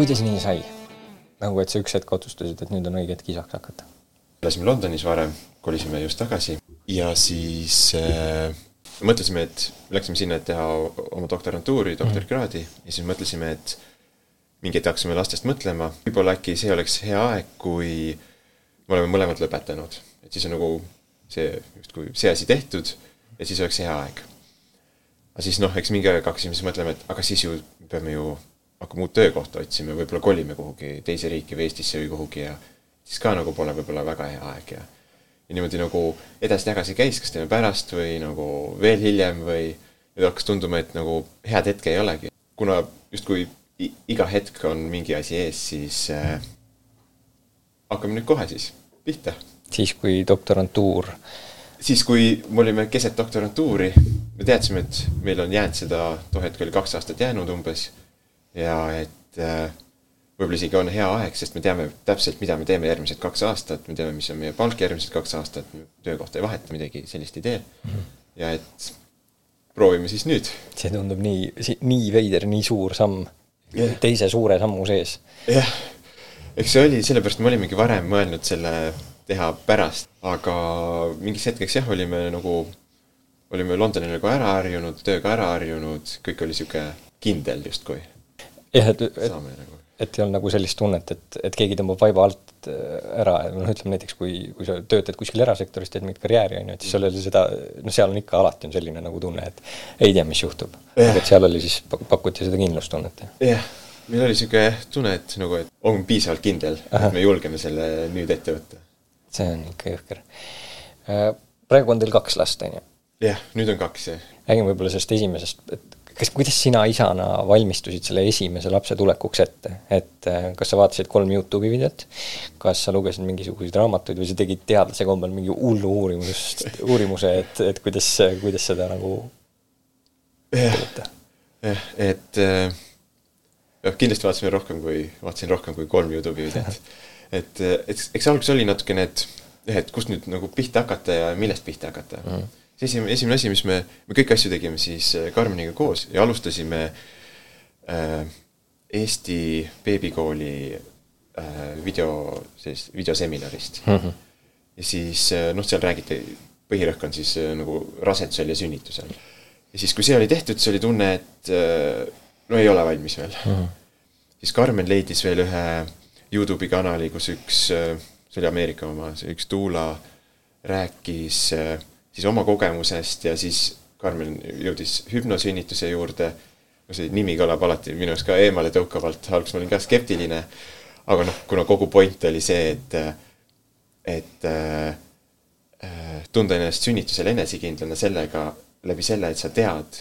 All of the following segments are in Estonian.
kuidas nii sai? nagu, et sa üks hetk otsustasid, et nüüd on õige hetk isaks hakata? elasime Londonis varem, kolisime just tagasi ja siis äh, mõtlesime, et läksime sinna, et teha oma doktorantuuri, doktorikraadi mm. ja siis mõtlesime, et mingi hetk hakkasime lastest mõtlema, võib-olla äkki see oleks hea aeg, kui me oleme mõlemad lõpetanud. et siis on nagu see, justkui see asi tehtud ja siis oleks hea aeg. aga siis noh, eks mingi aeg hakkasime siis mõtlema, et aga siis ju peame ju hakkame uut töökohta otsima, võib-olla kolime kuhugi teise riiki või Eestisse või kuhugi ja siis ka nagu pole võib-olla väga hea aeg ja ja niimoodi nagu edasi-tagasi käis, kas teeme pärast või nagu veel hiljem või nüüd hakkas tunduma, et nagu head hetke ei olegi. kuna justkui iga hetk on mingi asi ees, siis äh, hakkame nüüd kohe siis pihta. siis, kui doktorantuur siis, kui me olime keset doktorantuuri, me teadsime, et meil on jäänud seda, too hetk oli kaks aastat jäänud umbes ja et äh, võib-olla isegi on hea aeg, sest me teame täpselt, mida me teeme järgmised kaks aastat, me teame, mis on meie palk järgmised kaks aastat, töökohta ei vaheta, midagi sellist ei tee mm. -hmm. ja et proovime siis nüüd. see tundub nii, nii veider, nii suur samm yeah. teise suure sammu sees. jah yeah., eks see oli, sellepärast me olimegi varem mõelnud selle teha pärast, aga mingiks hetkeks jah, olime nagu, olime Londonil nagu ära harjunud, tööga ära harjunud, kõik oli niisugune kindel justkui jah, et, et, nagu. et ei olnud nagu sellist tunnet, et, et keegi tõmbab vaiba alt äh, ära, noh, ütleme näiteks kui, kui sa töötad kuskil erasektoris, teed mingit karjääri, on ju, et siis sul oli seda, noh, seal on ikka alati on selline nagu tunne, et ei tea, mis juhtub. et seal oli siis, pakuti seda kindlustunnet. jah, meil oli niisugune jah, tunne, et nagu, et on piisavalt kindel, et me julgeme selle nüüd ette võtta. see on ikka jõhker. Äh, praegu on teil kaks last, on ju? jah, nüüd on kaks, jah. räägime võib-olla sellest esimesest, et kas, kuidas sina isana valmistusid selle esimese lapse tulekuks ette, et äh, kas sa vaatasid kolm Youtube'i videot, kas sa lugesid mingisuguseid raamatuid või sa tegid teadlase kombel mingi hullu uurimust, uurimuse, et, et kuidas, kuidas seda nagu jah, jah, et äh, jah, kindlasti vaatasime rohkem kui, vaatasin rohkem kui kolm Youtube'i videot. et, et eks alguses oli natukene, et jah, et kust nüüd nagu pihta hakata ja millest pihta hakata mm. -hmm see esimene, esimene asi, mis me, me kõiki asju tegime siis äh, Karmeniga koos ja alustasime äh, Eesti beebikooli äh, video, sellist videoseminarist mm. -hmm. ja siis äh, noh, seal räägiti, põhirõhk on siis äh, nagu rasedusel ja sünnitusel. ja siis, kui see oli tehtud, siis oli tunne, et äh, no ei ole valmis veel mm. -hmm. siis Karmen leidis veel ühe Youtube'i kanali, kus üks see oli Ameerika oma, see üks tuula rääkis äh, siis oma kogemusest ja siis Karmen jõudis hüpnosünnituse juurde, see nimi kõlab alati minu arust ka eemaletõukavalt, alguses ma olin ka skeptiline, aga noh, kuna kogu point oli see, et, et äh, tunda ennast sünnitusel enesekindlana sellega, läbi selle, et sa tead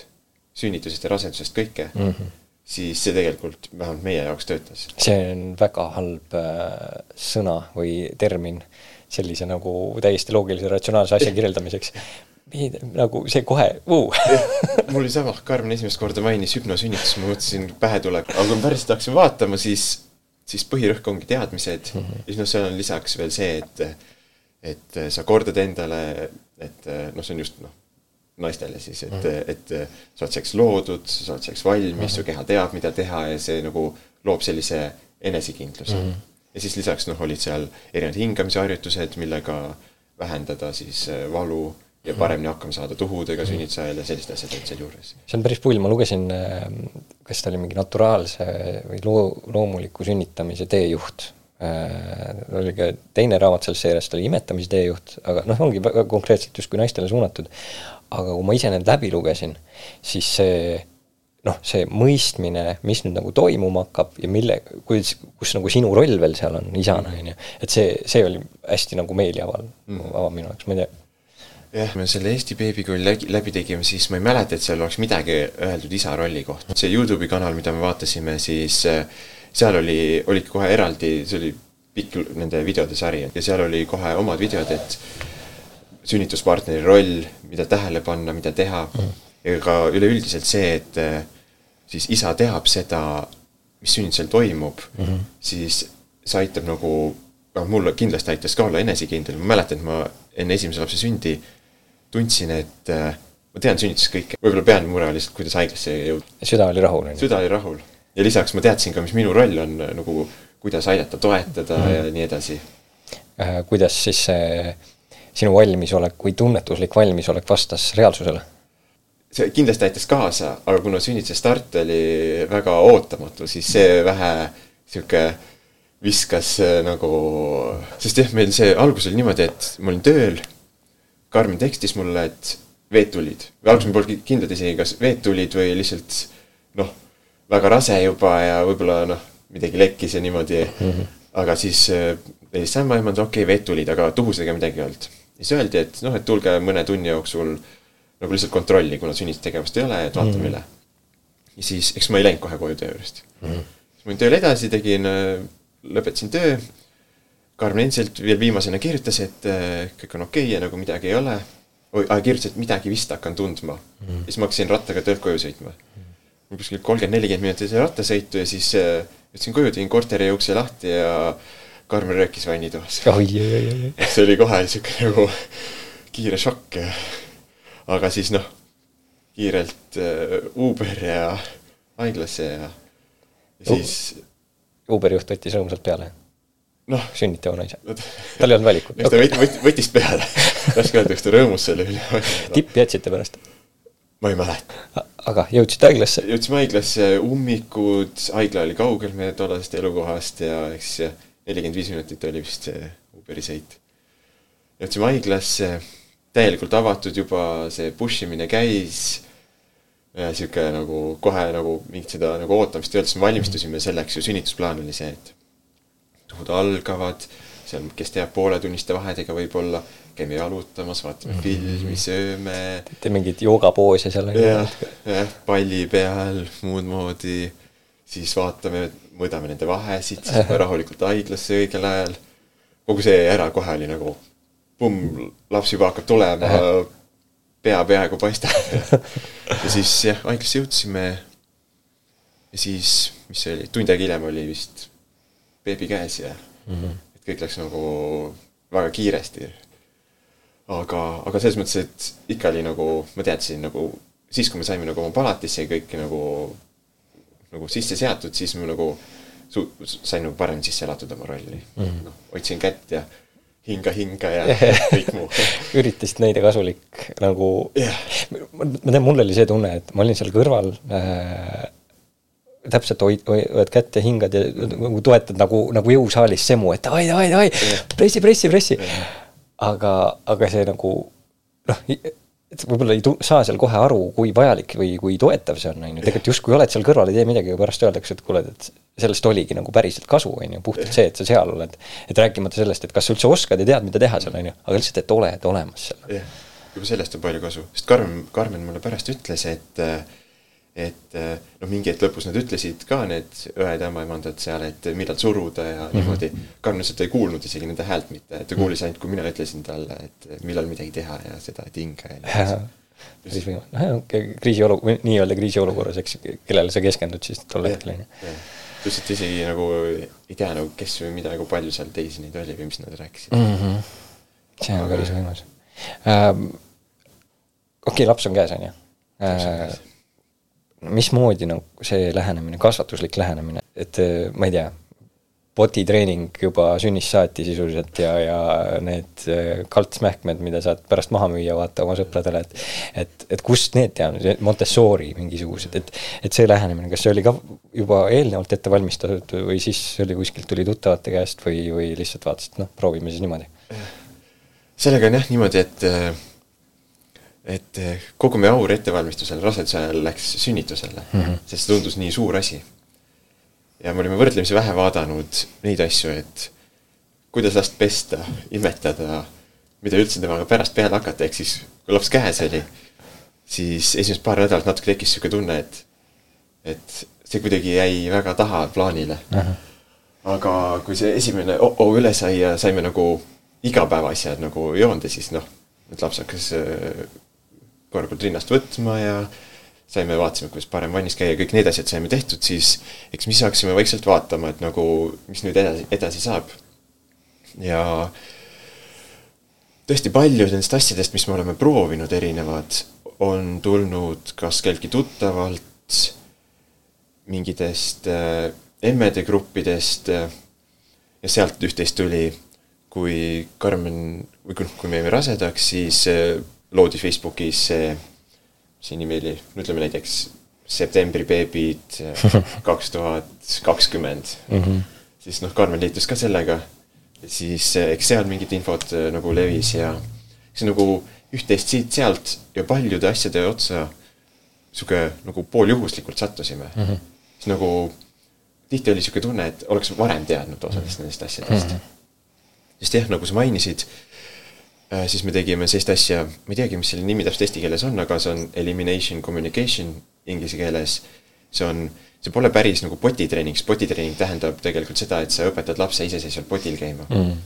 sünnitusest ja rasedusest kõike mm, -hmm. siis see tegelikult vähemalt meie jaoks töötas. see on väga halb äh, sõna või termin sellise nagu täiesti loogilise, ratsionaalse asja kirjeldamiseks. nagu see kohe uh. mul oli sama, Karmen esimest korda mainis hüpnosünnitus, ma mõtlesin, pähe tuleb, aga kui ma päriselt hakkasin vaatama, siis, siis põhirõhk ongi teadmised mm -hmm. ja siis noh, seal on lisaks veel see, et, et sa kordad endale, et noh, see on just noh, naistele siis, et mm, et sa oled selleks loodud, sa oled selleks valmis mm, su keha teab, mida teha ja see nagu loob sellise enesekindluse mm. Ja siis lisaks noh, olid seal erinevad hingamisharjutused, millega vähendada siis äh, valu ja paremini hakkama saada tuhudega sünnituse ajal ja sellised asjad olid sealjuures. see on päris pull, ma lugesin, äh, kas ta oli mingi naturaalse või loo, loomuliku sünnitamise teejuht äh,. oli ka teine raamat sellest seeriast oli imetamise teejuht, aga noh, ongi väga konkreetselt justkui naistele suunatud. aga kui ma ise need läbi lugesin, siis see noh, see mõistmine, mis nüüd nagu toimuma hakkab ja mille, kuidas, kus nagu sinu roll veel seal on isana, on ju, et see, see oli hästi nagu meeliaval mm., aval minu jaoks, ma ei tea. jah, me selle Eesti beebikooli läbi, läbi tegime, siis ma ei mäleta, et seal oleks midagi öeldud isa rolli kohta. see Youtube'i kanal, mida me vaatasime, siis äh, seal oli, olid kohe eraldi, see oli pikk nende videode sari ja seal oli kohe omad videod, et sünnituspartneri roll, mida tähele panna, mida teha mm ega üleüldiselt see, et eh, siis isa teab seda, mis sünnitusel toimub mm, -hmm. siis see aitab nagu, noh, mulle kindlasti aitas ka olla enesekindel, ma mäletan, et ma enne esimese lapse sündi tundsin, et äh, ma tean sünnitusest kõike, võib-olla peamine mure oli lihtsalt, kuidas haiglasse jõuda. süda oli rahul, on ju? süda oli rahul. ja lisaks ma teadsin ka, mis minu roll on nagu, kuidas aidata, toetada mm -hmm. ja nii edasi. kuidas siis see sinu valmisolek või tunnetuslik valmisolek vastas reaalsusele? See kindlasti aitas kaasa, aga kuna sünnituse start oli väga ootamatu, siis see vähe sihuke viskas nagu, sest jah, meil see algus oli niimoodi, et ma olin tööl. Karmen tekstis mulle, et veed tulid või alguses ma polnud kindlad isegi, kas veed tulid või lihtsalt noh, väga rase juba ja võib-olla noh, midagi lekkis ja niimoodi mm. -hmm. aga siis helistas äh, ämmaemand, okei okay,, veed tulid, aga tuhusega midagi ei olnud. siis öeldi, et noh, et tulge mõne tunni jooksul nagu lihtsalt kontrolli, kuna sünnitustegevust ei ole, et vaatame mm üle. ja siis, eks ma ei läinud kohe koju töö juurest mm. siis ma olin tööl edasi, tegin, äh, lõpetasin töö. Karmen endiselt veel viimasena kirjutas, et äh, kõik on okei okay ja nagu midagi ei ole oi, kirjutas, et midagi vist hakkan tundma mm. -hmm. siis ma hakkasin rattaga töölt koju sõitma mm. kuskil kolmkümmend, nelikümmend minutit rattasõitu ja siis äh, jõudsin koju, tegin korteri ukse lahti ja Karmen röökis vannitoas. see oli kohe sihuke nagu kiire šokk ja aga siis noh, kiirelt äh, Uber ja haiglasse ja, ja siis Uberi juht võttis rõõmsalt peale noh. sünnitava naise. tal ei olnud valikut. eks ta võt-, võt-, võttis peale raske öelda, kas ta rõõmus selle üle. tippi jätsite pärast? ma ei mäleta. aga jõudsite haiglasse? jõudsime haiglasse, ummikud, haigla oli kaugel meie tollasest elukohast ja eks nelikümmend viis minutit oli vist see Uberi sõit. jõudsime haiglasse, täielikult avatud juba, see push imine käis sihuke nagu kohe nagu mingit seda nagu ootamist ei olnud, siis me valmistusime selleks ju, sünnitusplaan oli see, et tuhud algavad, seal, kes teab, pooletunniste vahedega võib-olla, käime jalutamas, vaatame mm -hmm. filmi, sööme. teete mingeid joogapoose seal? jah, jah, palli peal, muud moodi, siis vaatame, mõõdame nende vahesid, siis rahulikult haiglasse õigel ajal. kogu see ära kohe oli nagu pumm, laps juba hakkab tulema, pea peaaegu paistab ja siis jah, haiglasse jõudsime. ja siis, mis see oli, tund aega hiljem oli vist beebi käes ja mm -hmm. et kõik läks nagu väga kiiresti. aga, aga selles mõttes, et ikka oli nagu, ma teadsin nagu siis, kui me saime nagu oma palatisse kõik nagu, nagu sisse seatud, siis ma nagu su-, sain nagu paremini sisse elatud oma rolli mm -hmm.. noh, hoidsin kätt ja hinga, hinga ja kõik muu üritasid näida kasulik nagu yeah., ma tean, mul oli see tunne, et ma olin seal kõrval äh, täpselt hoid, hoiad kätt ja hingad ja nagu toetad nagu, nagu jõusaalis semu, et davai, davai, davai, pressi, pressi, pressi. aga, aga see nagu noh, et võib-olla ei tu-, saa seal kohe aru, kui vajalik või kui toetav see on, on ju, tegelikult justkui oled seal kõrval, ei tee midagi ja pärast öeldakse, et kuule, et sellest oligi nagu päriselt kasu, on ju, puhtalt see, et sa seal oled. et rääkimata sellest, et kas sa üldse oskad ja tead, mida teha seal, on ju, aga lihtsalt, et oled olemas seal. jah, juba sellest on palju kasu, sest Karmen, Karmen mulle pärast ütles, et äh, et eh, noh, mingi hetk lõpus nad ütlesid ka, need õed ja ämmaemandad seal, et millal suruda ja mm -hmm. niimoodi. Et ta ei kuulnud isegi nende häält mitte, ta mhm. kuulis ainult, kui mina ütlesin talle, et millal midagi teha ja seda, et hinga ja nii edasi. päris võimalik, noh, kriisiolu-, nii-öelda kriisiolukorras, eks, kellele sa keskendud siis tol hetkel, on ju. pluss, et isegi nagu ei tea nagu kes või mida, kui palju seal teisi neid oli või mis nad rääkisid mm. -hmm. see on päris võimas ähm,. okei okay,, laps on käes, on ju mismoodi nagu see lähenemine, kasvatuslik lähenemine, et äh, ma ei tea, botitreening juba sünnist saati sisuliselt ja, ja need äh, kaltsmähkmed, mida saad pärast maha müüa, vaata oma sõpradele, et et, et kust need teadmised, Montessori mingisugused, et et see lähenemine, kas see oli ka juba eelnevalt ette valmistatud või siis oli kuskilt, tuli tuttavate käest või, või lihtsalt vaatasid, noh, proovime siis niimoodi? sellega on jah niimoodi, et äh, et eh, kogu meie aur ettevalmistusel raseduse ajal läks sünnitusele mm, -hmm. sest see tundus nii suur asi. ja me olime võrdlemisi vähe vaadanud neid asju, et kuidas last pesta, imetada, mida üldse temaga pärast peale hakata, ehk siis kui laps käes oli, siis esimesed paar nädalat natuke tekkis niisugune tunne, et et see kuidagi jäi väga taha plaanile uh. -huh. aga kui see esimene oh-oh üle sai ja saime nagu igapäevaasjad nagu joonde, siis noh, et laps hakkas korralikult rinnast võtma ja saime, vaatasime, kuidas parem vannis käia, kõik need asjad saime tehtud, siis eks me ise hakkasime vaikselt vaatama, et nagu, mis nüüd edasi, edasi saab. ja tõesti paljud nendest asjadest, mis me oleme proovinud, erinevad, on tulnud kas kelleltki tuttavalt, mingitest äh, emmede gruppidest äh, ja sealt üht-teist tuli, kui Karmen, või kui, kui me jäime rasedaks, siis äh, loodi Facebookis see, mis see nimi oli, no ütleme näiteks septembri beebid kaks tuhat kakskümmend. Mhm. siis noh, Karmen liitus ka sellega, siis äh, eks seal mingit infot äh, nagu levis ja siis nagu üht-teist siit-sealt ja paljude asjade otsa sihuke nagu pooljuhuslikult sattusime mm. -hmm. siis nagu tihti oli sihuke tunne, et oleks varem teadnud osadest nendest asjadest mm. -hmm. sest jah, nagu sa mainisid siis me tegime sellist asja, ma ei teagi, mis selle nimi täpselt eesti keeles on, aga see on elimination communication inglise keeles. see on, see pole päris nagu potitreening, sest potitreening tähendab tegelikult seda, et sa õpetad lapse iseseisvalt potil käima mm.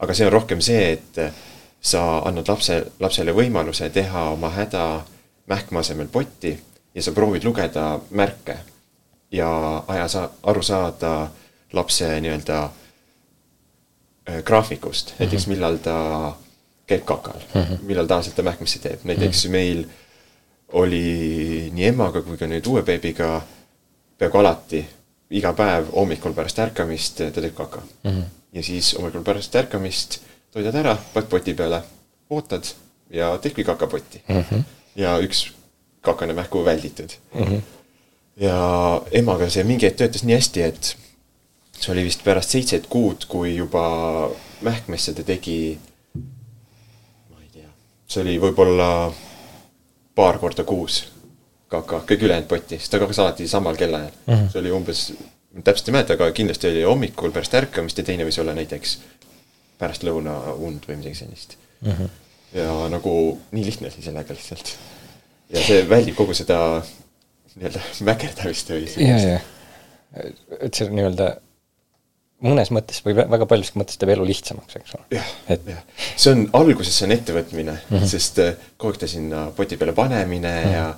aga see on rohkem see, et sa annad lapse, lapsele võimaluse teha oma häda mähkme asemel potti ja sa proovid lugeda märke ja aja sa-, aru saada lapse nii-öelda äh, graafikust näiteks millal ta käib kakal mm, -hmm. millal tavaliselt ta mähkmesse teeb, näiteks mm -hmm. meil oli nii emaga kui ka nüüd uue beebiga peaaegu alati iga päev hommikul pärast ärkamist ta teeb kaka mm. -hmm. ja siis hommikul pärast ärkamist toidad ära, paned poti peale, ootad ja teedki kakapotti mm. -hmm. ja üks kakane mähku välditud mm. -hmm. ja emaga see mingi hetk töötas nii hästi, et see oli vist pärast seitset kuud, kui juba mähkmesse ta tegi, see oli võib-olla paar korda kuus kaka, kõik ülejäänud potti, sest ta kakas alati samal kellaajal mm. -hmm. see oli umbes, täpselt ei mäleta, aga kindlasti oli hommikul pärast ärkamist ja teine võis olla näiteks pärastlõunaund või midagi sellist mm. -hmm. ja nagu nii lihtne oli sellega lihtsalt ja see väldib kogu seda nii-öelda mäkerdamist või ja, et see nii-öelda mõnes mõttes või väga paljuski mõttes teeb elu lihtsamaks, eks ole. jah jah. see on, alguses see on ettevõtmine mm, -hmm. sest äh, kogu aeg ta sinna poti peale panemine mm -hmm. ja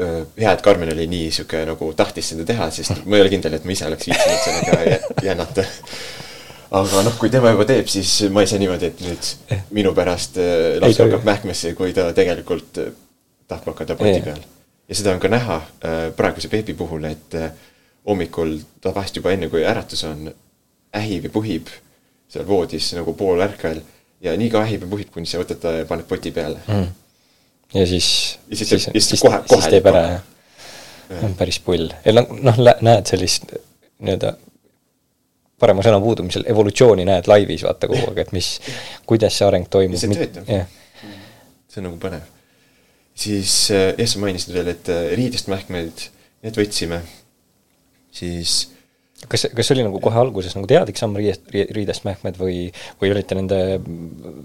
öö, hea, et Karmen oli nii sihuke nagu tahtis seda teha, sest ma ei ole kindel, et ma ise oleks viitsinud sellega jännata. aga noh, kui tema juba teeb, siis ma ei saa niimoodi, et nüüd minu pärast äh, laps hakkab mähkmesse, kui ta tegelikult tahab hakata poti peal. ja seda on ka näha äh, praeguse beebi puhul, et äh, hommikul ta vahest juba enne, kui äratus on, ähib ja puhib seal voodis nagu poolärkvel ja nii kaua ähib ja puhib, kuni sa võtad ta ja paned poti peale mm.. ja siis, siis, siis, siis, siis kohe, kohe siis teeb ära, jah. on päris pull. ja noh, näed sellist nii-öelda parema sõna puudumisel evolutsiooni näed laivis, vaata kogu aeg, et mis, kuidas see areng toimub. ja see töötab. see on nagu põnev siis äh, jah, sa mainisid veel, et äh, riidest mähkmeid, need võtsime, siis kas, kas see oli nagu kohe alguses nagu teadlik samm riidest, riidest mähkmed või, või olite nende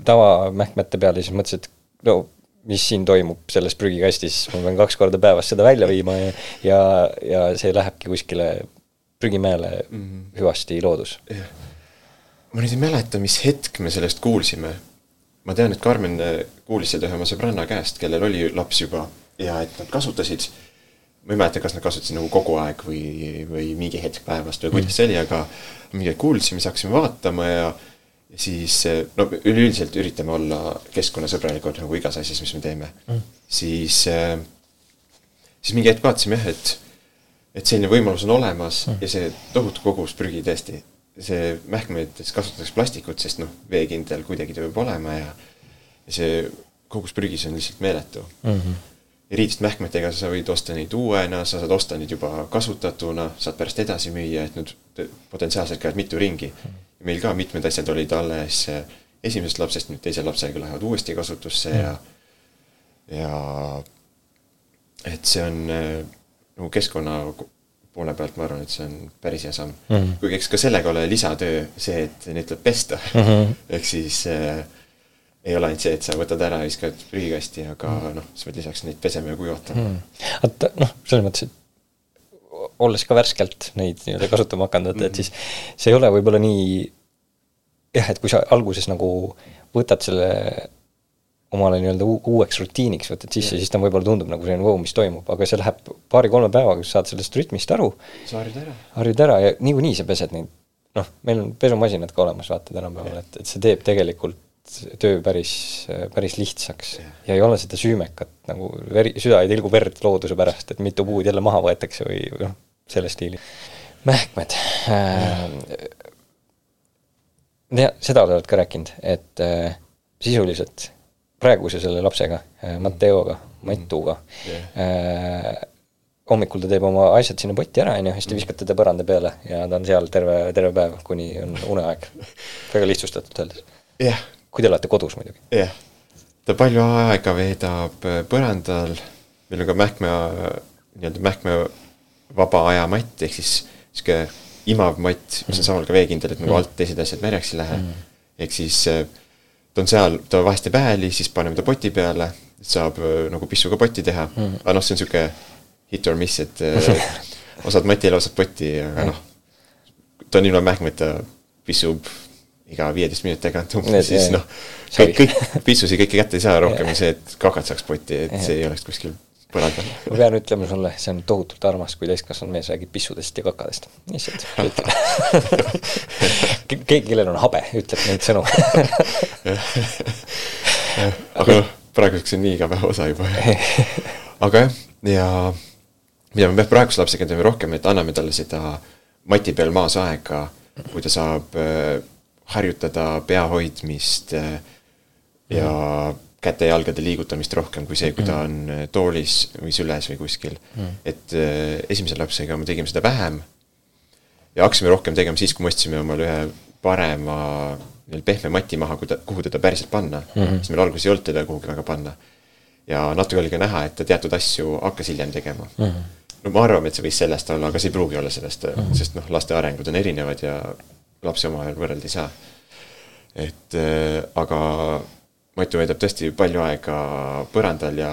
tavamähkmete peal ja siis mõtlesid, no mis siin toimub selles prügikastis, ma pean kaks korda päevas seda välja viima ja, ja, ja see lähebki kuskile prügimäele mm -hmm. hüvasti loodus. ma nüüd ei mäleta, mis hetk me sellest kuulsime ma tean, et Karmen äh, kuulis seda ühe oma sõbranna käest, kellel oli laps juba ja et nad kasutasid, ma ei mäleta, kas nad kasutasid nagu kogu aeg või, või mingi hetk päevast või kuidas see oli, aga mingi hetk kuulsime, siis hakkasime vaatama ja siis no üleüldiselt üritame olla keskkonnasõbralikud nagu igas asjas, mis me teeme mm., siis, äh, siis mingi hetk vaatasime jah, et, et selline võimalus on olemas mm. ja see tohutu kogus prügi tõesti see mähkmetes kasutatakse plastikut, sest noh, veekindel kuidagi ta peab olema ja ja see kogus prügis on lihtsalt meeletu mm. -hmm. Riidist mähkmetega sa võid osta neid uuena, sa saad osta neid juba kasutatuna, saad pärast edasi müüa, et nüüd potentsiaalselt käivad mitu ringi meil ka mitmed asjad olid alles esimesest lapsest, nüüd teise lapsega lähevad uuesti kasutusse ja ja et see on nagu keskkonna poole pealt ma arvan, et see on päris hea samm mm -hmm.. kuigi eks ka sellega ole lisatöö see, et neid tuleb pesta mm. -hmm. ehk siis äh, ei ole ainult see, et sa võtad ära ja viskad prügikasti, aga mm -hmm. noh, sa pead lisaks neid pesema ja kuivatama mm. -hmm. vaata noh, selles mõttes, et olles ka värskelt neid nii-öelda kasutama hakanud, et mm -hmm. siis see ei ole võib-olla nii jah, et kui sa alguses nagu võtad selle omale nii-öelda uueks rutiiniks võtad sisse, siis ta võib-olla tundub nagu selline vau, mis toimub, aga see läheb paari-kolme päevaga, sa saad sellest rütmist aru. sa harjud ära. harjud ära ja niikuinii sa pesed neid, noh, meil on pesumasinad ka olemas, vaata tänapäeval, et, et see teeb tegelikult töö päris, päris lihtsaks ja. ja ei ole seda süümekat nagu veri, süda ei tilgu verd looduse pärast, et mitu puud jälle maha võetakse või noh, selle stiili. mähkmed äh,. ja seda oled ka rääkinud, et äh, sisuliselt praeguse selle lapsega äh,, Matteoga, Matuga yeah. äh, hommikul ta teeb oma asjad sinna potti ära, on ju, siis te viskate ta põranda peale ja ta on seal terve, terve päev, kuni on uneaeg. väga lihtsustatult öeldes. jah yeah.. Kui te olete kodus muidugi. jah yeah.. ta palju aega veedab äh, põrandal, meil on ka mähkme, nii-öelda mähkme vaba aja matt, ehk siis niisugune imav matt, mis on mm. samal ka veekindel, et nagu mm. alt teised asjad märjaks ei lähe mm.. ehk siis äh, ta on seal, ta vahest teeb hääli, siis paneme ta poti peale, saab äh, nagu pissuga potti teha mm., aga noh, see on niisugune hit or miss, et osad matile, osad potti, aga noh, ta on ilma mähkmeta, pissub iga viieteist minuti tagant umbes, siis noh, kõik, kõik pissusi kõike kätte ei saa, rohkem see, et kakad saaks potti, et see ei oleks kuskil põrandal. ma pean ütlema sulle, see on tohutult armas, kui täiskasvanud mees räägib pissudest ja kakadest, lihtsalt keegi, kellel on habe, ütleb neid sõnu. Aga noh, praeguseks on nii igapäeva osa juba. aga jah, ja mida me praeguse lapsega teeme rohkem, et anname talle seda mati peal maas aega, kui ta saab äh, harjutada pea hoidmist äh, ja mm. käte-jalgade liigutamist rohkem kui see, kui ta on äh, toolis või süles või kuskil mm.. et esimese lapsega me tegime seda vähem ja hakkasime rohkem tegema siis, kui me ostsime omale ühe parema pehme mati maha, kuhu teda päriselt panna mm. -hmm. siis meil alguses ei olnud teda kuhugi väga panna. ja natuke oli ka näha, et ta teatud asju hakkas hiljem tegema mm. -hmm no me arvame, et see võis sellest olla, aga see ei pruugi olla sellest mm, -hmm. sest noh, laste arengud on erinevad ja lapsi omavahel võrrelda ei saa. et äh, aga Matu veedab tõesti palju aega põrandal ja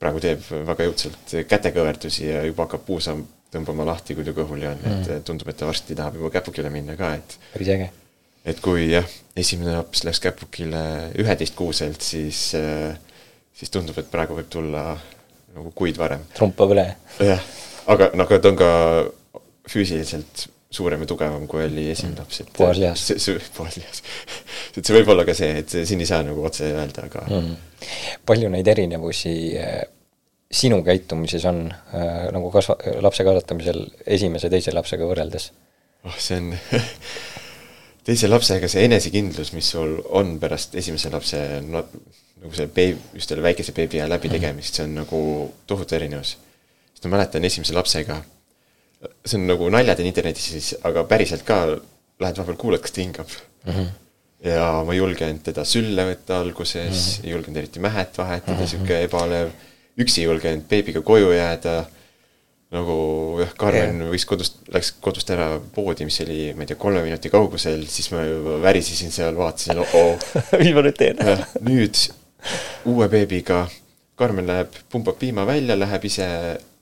praegu teeb väga jõudsalt kätekõverdusi ja juba hakkab puusa tõmbama lahti, kui ta kõhuli on mm, et mhm. tundub, et ta varsti tahab juba käpukile minna ka, et päris äge. et kui jah, esimene laps läks käpukile üheteistkuuselt, siis äh, siis tundub, et praegu võib tulla nagu kuid varem. trumpab üle. jah, aga noh, aga ta on ka füüsiliselt suurem ja tugevam, kui oli esimene laps, et puhas lihas. puhas lihas et see võib olla ka see, et siin ei saa nagu otse öelda, aga mm.. palju neid erinevusi äh, sinu käitumises on äh, nagu kasva-, lapse kasvatamisel esimese, teise lapsega võrreldes? oh, see on teise lapsega see enesekindlus, mis sul on pärast esimese lapse no, nagu see beebi, just selle väikese beebi ja läbitegemist, see on nagu tohutu erinevus. sest ma mäletan esimese lapsega, see on nagu naljad on internetis siis, aga päriselt ka lähed vahepeal kuulad, kas ta hingab mm. -hmm. ja ma ei julgenud teda sülle võtta alguses mm, -hmm. ei julgenud eriti mähet vahetada mm, -hmm. sihuke ebalev, üksi ei julgenud beebiga koju jääda nagu jah, Karmen yeah. võis kodust, läks kodust ära poodi, mis oli, ma ei tea, kolme minuti kaugusel, siis ma juba värisesin seal, vaatasin, oh-oh. mis ma nüüd teen? nüüd uue beebiga, Karmen läheb, pumbab piima välja, läheb ise,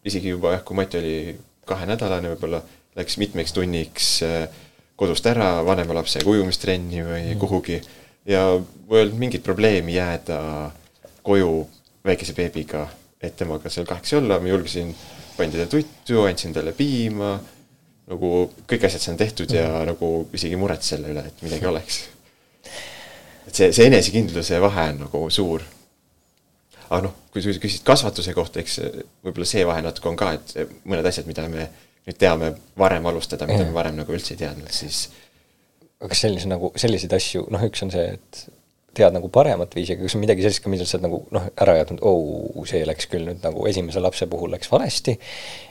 isegi juba jah, kui Mati oli kahenädalane võib-olla, läks mitmeks tunniks äh, kodust ära vanema lapsega ujumistrenni või mm. kuhugi ja ei olnud mingit probleemi jääda koju väikese beebiga, et temaga seal kahekesi olla, ma julgesin, panin teda tuttu, andsin talle piima, nagu kõik asjad said tehtud ja mm. nagu isegi muretses selle üle, et midagi oleks et see, see enesekindluse vahe on nagu suur. Aga noh, kui sa küsid kasvatuse kohta, eks võib-olla see vahe natuke on ka, et mõned asjad, mida me nüüd teame varem alustada, mida me varem nagu üldse ei teadnud, siis aga kas sellise nagu, selliseid asju, noh, üks on see, et tead nagu paremat viisi, aga kas on midagi sellist ka, millal sa oled nagu noh, ära jätnud, oo, see läks küll nüüd nagu esimese lapse puhul läks valesti,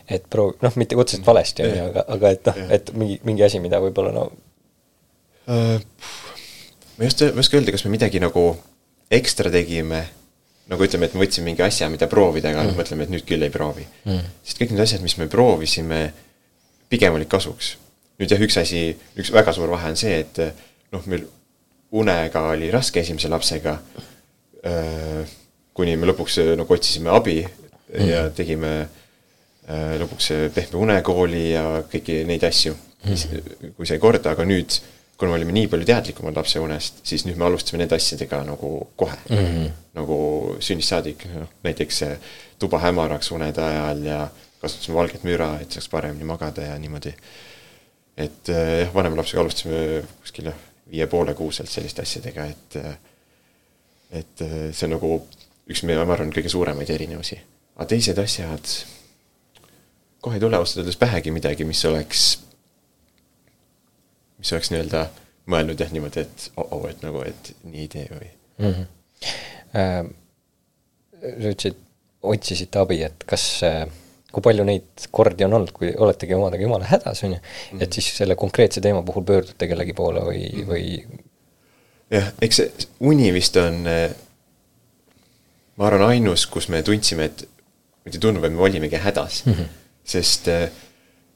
et proov-, noh, mitte otseselt valesti, on ju, aga, aga et noh, et mingi, mingi asi, mida võib-olla no uh, ma just, ma ei oska öelda, kas me midagi nagu ekstra tegime, nagu ütleme, et me võtsime mingi asja, mida proovida, aga mm. mõtleme, et nüüd küll ei proovi mm.. sest kõik need asjad, mis me proovisime, pigem olid kasuks. nüüd jah, üks asi, üks väga suur vahe on see, et noh, meil unega oli raske esimese lapsega, kuni me lõpuks nagu otsisime abi mm. ja tegime lõpuks pehme unekooli ja kõiki neid asju mm., kui sai korda, aga nüüd kuna me olime nii palju teadlikumad lapse unest, siis nüüd me alustasime nende asjadega nagu kohe mm. -hmm. nagu sünnist saadik, noh näiteks tuba hämaraks unede ajal ja kasutasime valget müra, et saaks paremini magada ja niimoodi. et eh, jah, vanema lapsega alustasime kuskil jah, viie poole kuuselt selliste asjadega, et eh, et eh, see on nagu üks meie, ma arvan, kõige suuremaid erinevusi. aga teised asjad, kohe ei tule ausalt öeldes pähegi midagi, mis oleks, mis oleks nii-öelda mõelnud jah niimoodi, et oh-oh, et nagu, et nii ei tee või mm. -hmm. Äh, sa ütlesid, otsisite abi, et kas äh, kui palju neid kordi on olnud, kui oletegi omadega jumala hädas, on ju, et mhm. siis selle konkreetse teema puhul pöördute kellegi poole või mm, -hmm. või jah, eks see uni vist on, ma arvan, ainus, kus me tundsime, et mitte tundub, et me olimegi hädas mm. -hmm. sest äh,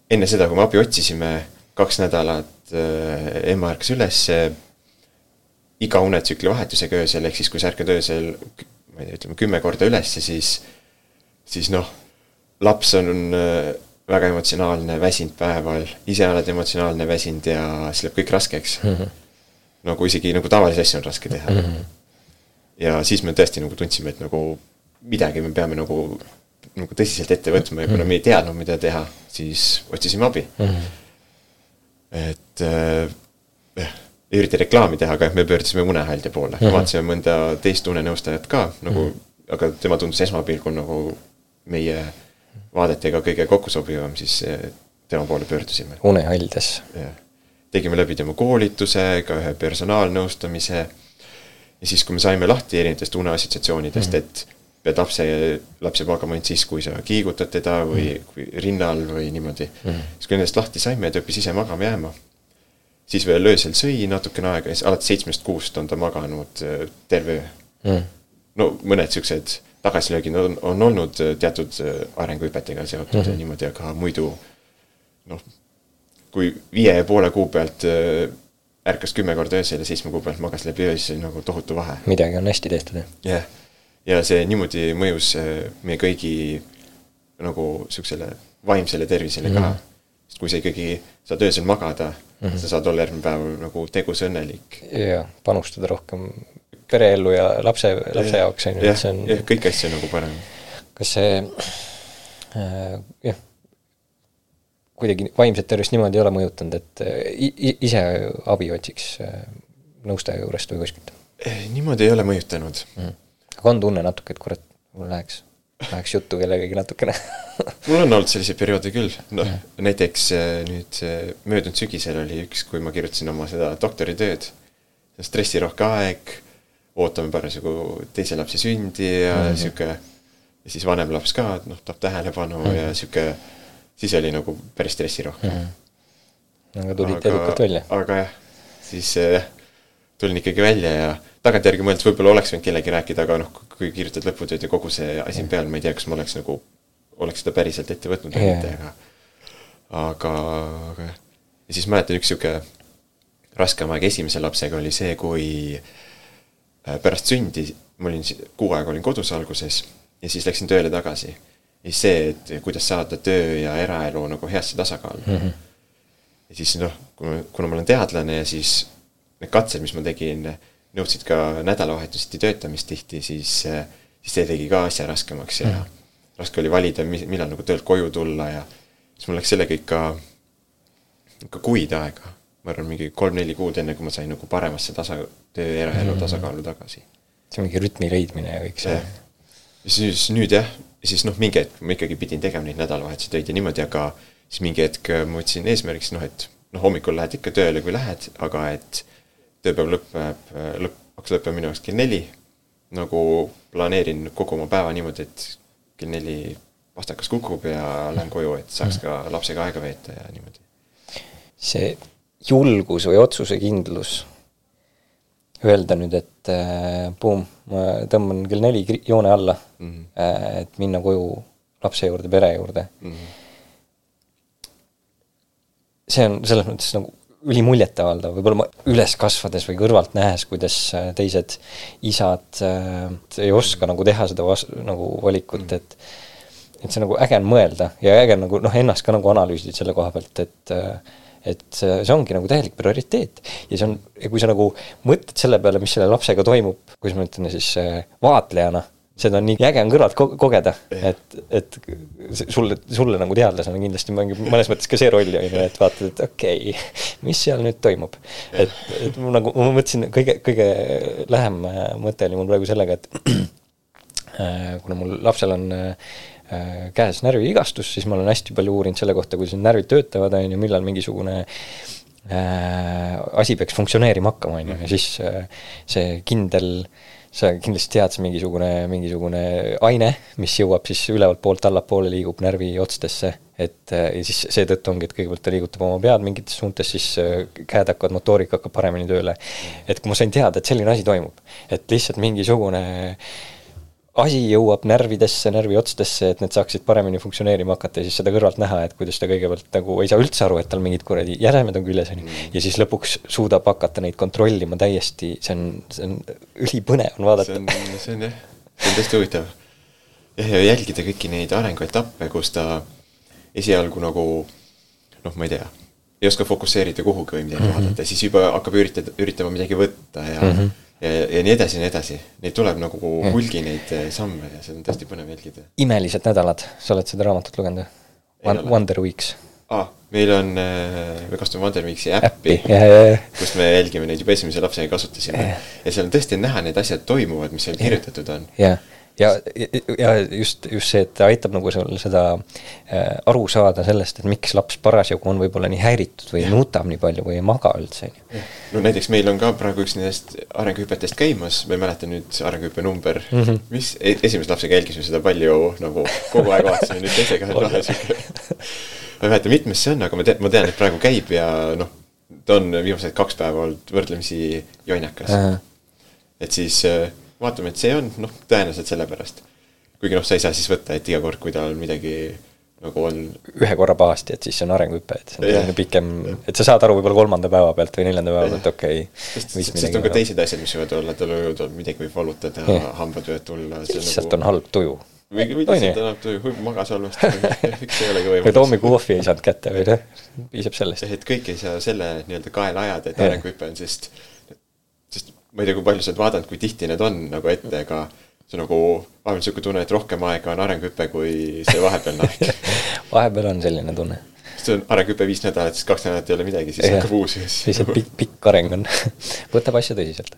enne seda, kui me abi otsisime, kaks nädalat äh, ema ärkas üles iga unetsükli vahetusega öösel, ehk siis kui sa ärkad öösel, ma ei tea, ütleme kümme korda üles, siis, siis noh laps on äh, väga emotsionaalne, väsinud päeval, ise oled emotsionaalne, väsinud ja siis läheb kõik raskeks mm. -hmm. nagu isegi nagu tavalisi asju on raske teha mm. -hmm. ja siis me tõesti nagu tundsime, et nagu midagi me peame nagu, nagu tõsiselt ette võtma ja kuna me ei teadnud, mida teha, siis otsisime abi mm. -hmm. Et äh, ei ürita reklaami teha, aga me pöördusime unehaldja poole mm, -hmm. vaatasime mõnda teist unenõustajat ka nagu mm, -hmm. aga tema tundus esmapilgul nagu meie vaadetega kõige kokkusobivam, siis eh, tema poole pöördusime. unehaldes. jah, tegime läbi tema koolituse, ka ühe personaalnõustamise. ja siis, kui me saime lahti erinevatest uneassotsiatsioonidest mm, -hmm. et pead lapse, laps jääb magama ainult siis, kui sa kiigutad teda või mm rinnal või niimoodi mm. -hmm. siis kui nendest lahti saime, ta õppis ise magama jääma. siis veel öösel sõi natukene aega ja siis alates seitsmest kuust on ta maganud eh, terve öö mm. no mõned siuksed tagasilöögid on, on olnud äh, teatud äh, arenguhüpetega seotud mm -hmm. niimoodi, aga muidu noh, kui viie ja poole kuu pealt äh, ärkas kümme korda öösel ja seitsme kuu pealt magas läbi öö, siis nagu tohutu vahe. midagi on hästi tehtud, jah. jah, ja see niimoodi mõjus meie kõigi nagu siuksele vaimsele tervisele mm -hmm. ka. Mhm. sest kui sa ikkagi saad öösel magada mm, -hmm. sa saad olla järgmine päev nagu tegus õnnelik. jaa, panustada rohkem pereellu ja lapse, lapse jaoks, on ju, et see on jah, kõiki asju nagu parem. kas see äh, jah, kuidagi vaimset tervist niimoodi ei ole mõjutanud, et äh, ise abi otsiks äh, nõustaja juurest või kuskilt? Eh, niimoodi ei ole mõjutanud mm.. Aga on tunne natuke, et kurat, mul läheks, läheks juttu kellegagi natukene mul on olnud selliseid perioode küll, noh näiteks äh, nüüd möödunud sügisel oli üks, kui ma kirjutasin oma seda doktoritööd, stressirohke aeg ootame parasjagu teise lapse sündi ja mm -hmm. ja siis vanem laps ka, noh, tahab tähelepanu mm -hmm. ja sihuke, siis oli nagu päris stressirohke mm. -hmm. aga tulite edukalt välja? aga jah, siis jah, tulin ikkagi välja ja tagantjärgi mõeldes võib-olla oleks võinud kellegi rääkida, aga noh, kui kirjutad lõputööd ja kogu see asi on peal, ma ei tea, kas ma oleks nagu, oleks seda päriselt ette võtnud või mitte, aga aga, aga jah. ja siis mäletan, üks sihuke raskem aeg esimese lapsega oli see, kui äh, pärast sündi, ma olin kuu aega olin kodus alguses ja siis läksin tööle tagasi. ja siis see, et kuidas saada töö ja eraelu nagu heasse tasakaalu mm. -hmm. ja siis noh, kuna ma olen teadlane ja siis need katsed, mis ma tegin, nõudsid ka nädalavahetuseti töötamist tihti, siis, siis see tegi ka asja raskemaks ja mm raske oli valida, millal nagu töölt koju tulla ja siis mul läks sellega ikka, ikka kuid aega ma arvan, mingi kolm-neli kuud, enne kui ma sain nagu paremasse tasa, töö ja eraelu mm tasakaalu tagasi. see on mingi rütmi leidmine ja kõik see. siis nüüd jah, siis noh, mingi hetk ma ikkagi pidin tegema neid nädalavahetuse töid ja niimoodi, aga siis mingi hetk ma võtsin eesmärgiks noh, et noh, hommikul lähed ikka tööle, kui lähed, aga et tööpäev lõpeb, lõpp, hakkas lõppema minu jaoks kell neli. nagu planeerin kogu oma päeva niimoodi, et kell neli pastakas kukub ja lähen koju, et saaks ka lapsega aega veeta ja niimoodi. see julgus või otsusekindlus öelda nüüd, et äh, buum, ma tõmban kell neli joone alla mm, -hmm. äh, et minna koju lapse juurde, pere juurde mm. -hmm. see on selles mõttes nagu ülimuljetavaldav, võib-olla ma üles kasvades või kõrvalt nähes, kuidas äh, teised isad äh, ei oska nagu teha seda vas-, nagu valikut mm, et et see nagu äge on mõelda ja äge on nagu noh, ennast ka nagu analüüsida selle koha pealt, et äh, et see, see ongi nagu täielik prioriteet. ja see on, ja kui sa nagu mõtled selle peale, mis selle lapsega toimub, kuidas ma ütlen siis äh, vaatlejana, seda on nii äge on kõrvalt ko kogeda, et, et sulle, sulle nagu teadlasena kindlasti mängib mõnes mõttes ka see rolli, on ju, et vaatad, et okei okay,, mis seal nüüd toimub. et, et ma nagu, ma mõtlesin, kõige, kõige lähem äh, mõte oli mul praegu sellega, et äh, kuna mul lapsel on äh, käes närviigastus, siis ma olen hästi palju uurinud selle kohta, kuidas need närvid töötavad, on ju, millal mingisugune äh, asi peaks funktsioneerima hakkama, on ju, ja siis äh, see kindel sa kindlasti tead, see mingisugune, mingisugune aine, mis jõuab siis ülevalt poolt allapoole, liigub närviotstesse, et äh, ja siis seetõttu ongi, et kõigepealt ta liigutab oma pead mingites suuntes, siis äh, käed hakkavad, motoorika hakkab paremini tööle. et kui ma sain teada, et selline asi toimub, et lihtsalt mingisugune äh, asi jõuab närvidesse, närviotstesse, et need saaksid paremini funktsioneerima hakata ja siis seda kõrvalt näha, et kuidas ta kõigepealt nagu ei saa üldse aru, et tal mingid kuradi jäsemed on küljes, on ju, mm. ja siis lõpuks suudab hakata neid kontrollima täiesti, see on, see on ülipõnev on vaadata. see on, see on jah, see on tõesti huvitav. jah, ja jälgida kõiki neid arenguetappe, kus ta esialgu nagu noh, ma ei tea, ei oska fokusseerida kuhugi või midagi mm -hmm. vaadata, siis juba hakkab üritada, üritama midagi võtta ja mm -hmm ja, ja nii edasi ja nii edasi. Neid tuleb nagu hulgi neid eh, samme ja seda on tõesti põnev jälgida. imelised nädalad, sa oled seda raamatut lugenud või? Wonder Weeks. aa ah,, meil on, eh, me kasutame Wonder Weeksi äppi, äppi., kust me jälgime neid juba esimese lapsega kasutasime. ja seal on tõesti näha, need asjad toimuvad, mis seal kirjutatud on. jah ja, ja just, just see, et ta aitab nagu sul seda äh, aru saada sellest, et miks laps parasjagu on võib-olla nii häiritud või nutab nii palju või ei maga üldse, on ju. no näiteks meil on ka praegu üks nendest arenguhüpetest käimas, ma ei mäleta nüüd arenguhüppe number. Mm, -hmm. mis? E, esimese lapsega jälgisime seda palju nagu kogu aeg vaatasime, nüüd teisega on lahe sihuke. Ma ei mäleta, mitmes see on, aga ma tean, ma tean, et praegu käib ja noh, ta on viimased kaks päeva olnud võrdlemisi jonnakas et siis äh, vaatame, et see on, noh, tõenäoliselt sellepärast. kuigi noh, sa ei saa siis võtta, et iga kord, kui tal midagi nagu on ühe korra pahasti, et siis see on arenguhüpe, et see on selline pikem, et sa saad aru võib-olla kolmanda päeva pealt või neljanda päeva pealt, okei okay,. sest, sest on ka teised asjad, mis võivad olla, tal võivad midagi võib valutada, hambad võivad tulla. lihtsalt nagu... on halb tuju. või, või lihtsalt on halb tuju, magas halvasti miks ei olegi võimalik. või hommikukohvi ei saanud kätte või noh, piisab sellest. et kõik ei saa selle nii-öelda kaela ajada, et arenguhüpe on, sest ma ei tea, kui palju sa oled vaadanud, kui tihti need on nagu ette, aga see nagu, vahepeal niisugune tunne, et rohkem aega on arenguhüpe kui see vahepealne aeg vahepeal on selline tunne. see on arenguhüpe viis nädalat, siis kaks nädalat ei ole midagi, siis hakkab uus ja siis lihtsalt pikk, pikk areng on võtab asja tõsiselt.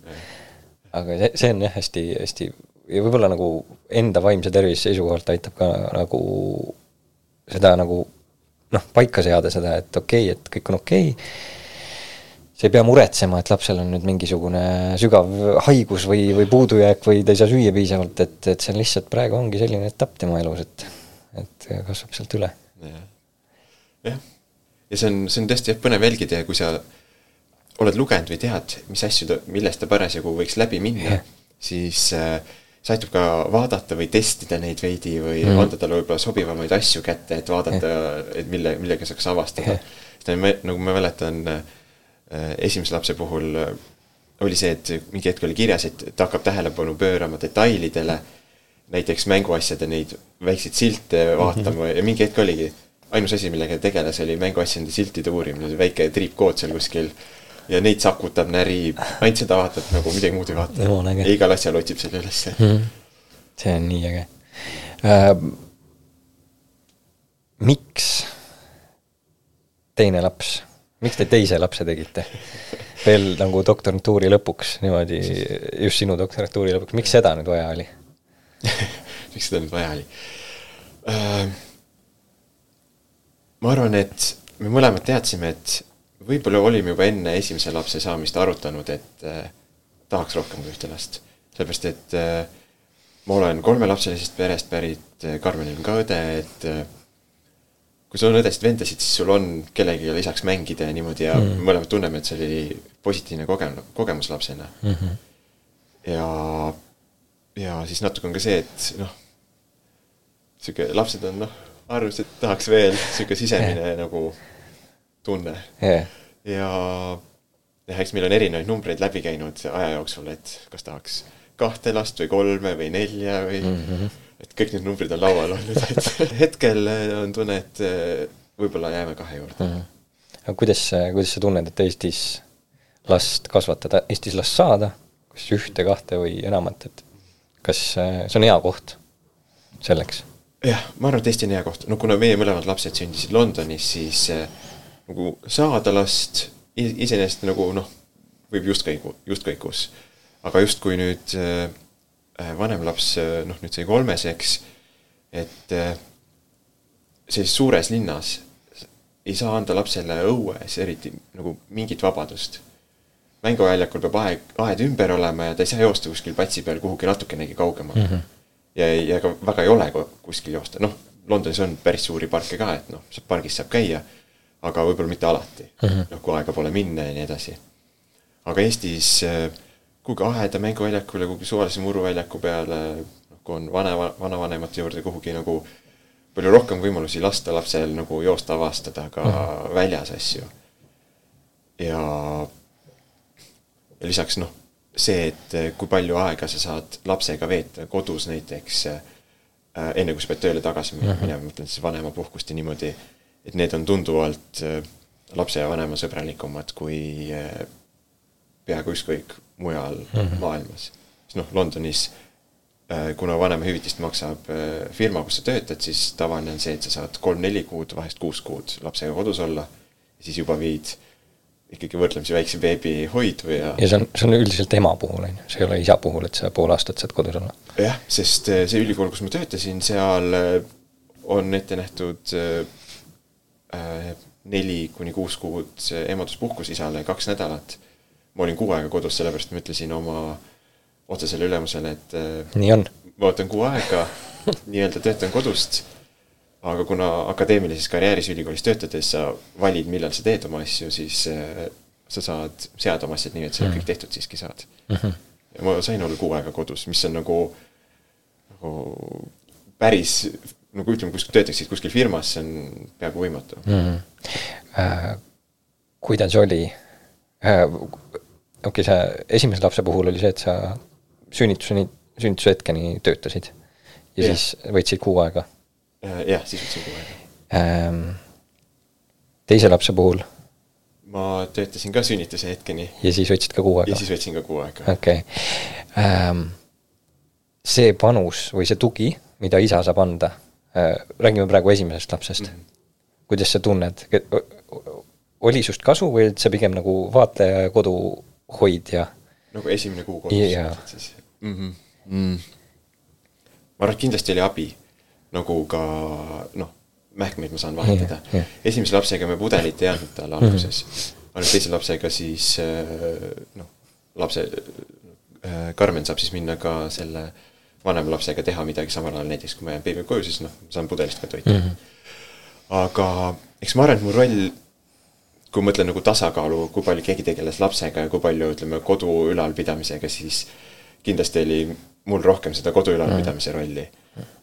aga see, see on jah, hästi, hästi ja võib-olla nagu enda vaimse tervise seisukohalt aitab ka nagu seda nagu noh, paika seada seda, et okei okay,, et kõik on okei okay,, sa ei pea muretsema, et lapsel on nüüd mingisugune sügav haigus või, või puudujääk või ta ei saa süüa piisavalt, et, et see on lihtsalt praegu ongi selline etapp tema elus, et, et kasvab sealt üle. Ja.. jah, ja see on, see on tõesti jah, põnev jälgida ja kui sa oled lugenud või tead, mis asju ta, millest ta parasjagu võiks läbi minna, siis äh, see aitab ka vaadata või testida neid veidi või mm. anda talle võib-olla sobivamaid asju kätte, et vaadata, et mille, millega saaks avastada. sest nagu ma mäletan Äh, esimese lapse puhul äh, oli see, et mingi hetk oli kirjas, et ta hakkab tähelepanu pöörama detailidele, näiteks mänguasjade neid väikseid silte vaatama mm -hmm. ja mingi hetk oligi, ainus asi, millega tegeles, oli mänguasjade siltide uurimine, väike triipkood seal kuskil ja neid sakutab, närib, ainult seda vaatab, nagu midagi muud ei vaata. ja igal asjal otsib selle ülesse mm. see on nii äge äh,. miks teine laps miks te teise lapse tegite? veel nagu doktorantuuri lõpuks niimoodi, just sinu doktorantuuri lõpuks, miks seda nüüd vaja oli miks seda nüüd vaja oli uh,? ma arvan, et me mõlemad teadsime, et võib-olla olime juba enne esimese lapse saamist arutanud, et uh, tahaks rohkem kui ühte last. sellepärast, et uh, ma olen kolmelapselisest perest pärit, Karmenil on ka õde, et kui sul on õdesid-vendasid, siis sul on kellegagi lisaks mängida ja niimoodi ja mm. mõlemad tunneme, et see oli positiivne kogem-, kogemus lapsena mm. -hmm. ja, ja siis natuke on ka see, et noh, sihuke lapsed on noh, arvasid, et tahaks veel, sihuke sisemine yeah. nagu tunne yeah.. ja jah, eks meil on erinevaid numbreid läbi käinud aja jooksul, et kas tahaks kahte last või kolme või nelja või mm -hmm et kõik need numbrid on laual olnud, et hetkel äh, on tunne, et äh, võib-olla jääme kahe juurde mm. -hmm. aga kuidas, kuidas sa tunned, et Eestis last kasvatada, Eestis last saada, kas ühte, kahte või enamat, et kas äh, see on hea koht selleks? jah, ma arvan, et Eesti on hea koht, no kuna meie mõlemad lapsed sündisid Londonis, siis nagu saada last iseenesest nagu noh, võib just kõigu, just kõigus. aga justkui nüüd äh, Äh, vanem laps äh, noh, nüüd sai kolmeseks, et äh, sellises suures linnas ei saa anda lapsele õues eriti nagu mingit vabadust. mänguväljakul peab aeg, aed ümber olema ja ta ei saa joosta kuskil platsi peal kuhugi natukenegi kaugemale mm. -hmm. ja, ja ka väga ei ole kuskil joosta, noh, Londonis on päris suuri parke ka, et noh, pargis saab käia, aga võib-olla mitte alati mm, -hmm. noh, kui aega pole minna ja nii edasi. aga Eestis äh, kuhugi aheda mänguväljakule, kuhugi suvalise muruväljaku peale, noh, kui on vana, vanavanemate juurde kuhugi nagu palju rohkem võimalusi lasta lapsel nagu joosta, avastada ka mm väljas asju. ja, ja lisaks noh, see, et kui palju aega sa saad lapsega veeta kodus näiteks äh, enne, kui sa pead tööle tagasi minema mm, -hmm. ma mõtlen siis vanemapuhkust ja niimoodi, et need on tunduvalt äh, lapse ja vanema sõbralikumad kui äh, peaaegu ükskõik mujal mm -hmm. maailmas. siis noh, Londonis äh, kuna vanemahüvitist maksab äh, firma, kus sa töötad, siis tavaline on see, et sa saad kolm-neli kuud, vahest kuus kuud lapsega kodus olla. siis juba viid ikkagi võrdlemisi väikse beebi hoidu ja. ja see on, see on üldiselt ema puhul, on ju, see ei ole isa puhul, et sa pool aastat saad kodus olla. jah, sest äh, see ülikool, kus ma töötasin, seal on ette nähtud äh, neli kuni kuus kuud emaduspuhkus isale, kaks nädalat ma olin kuu aega kodus, sellepärast ma ütlesin oma otsesele ülemusele, et äh, nii on. ma võtan kuu aega, nii-öelda töötan kodust, aga kuna akadeemilises karjääris ülikoolis töötades sa valid, millal sa teed oma asju, siis äh, sa saad seada oma asjad nii, et sa mm kõik tehtud siiski saad mm. -hmm. ja ma sain olla kuu aega kodus, mis on nagu, nagu päris, nagu ütleme, kus töötaksid kuskil firmas, see on peaaegu võimatu mm. -hmm. Äh, kuidas oli äh, okei okay,, sa esimese lapse puhul oli see, et sa sünnituseni, sünnituse hetkeni töötasid ja, ja. siis võtsid kuu aega. Äh, jah, siis võtsin kuu aega ähm,. teise lapse puhul? ma töötasin ka sünnituse hetkeni. ja siis võtsid ka kuu aega? ja siis võtsin ka kuu aega. okei okay. ähm,. see panus või see tugi, mida isa saab anda äh,, räägime praegu esimesest lapsest mm. -hmm. kuidas sa tunned, oli sust kasu või olid sa pigem nagu vaataja ja kodu hoidja. nagu esimene kuu kodus yeah. siis mm. -hmm. Mm. ma arvan, et kindlasti oli abi, nagu ka noh, mähkmeid ma saan vahetada yeah,. Yeah. esimese lapsega me pudelit ei andnud talle alguses mm, -hmm. ainult teise lapsega siis äh, noh, lapse, äh, Karmen saab siis minna ka selle vanema lapsega teha midagi samal ajal, näiteks kui ma jään beebiga koju, siis noh, saan pudelist ka toita mm. -hmm. aga eks ma arvan, et mu roll kui ma mõtlen nagu tasakaalu, kui palju keegi tegeles lapsega ja kui palju ütleme kodu ülalpidamisega, siis kindlasti oli mul rohkem seda kodu ülalpidamise rolli.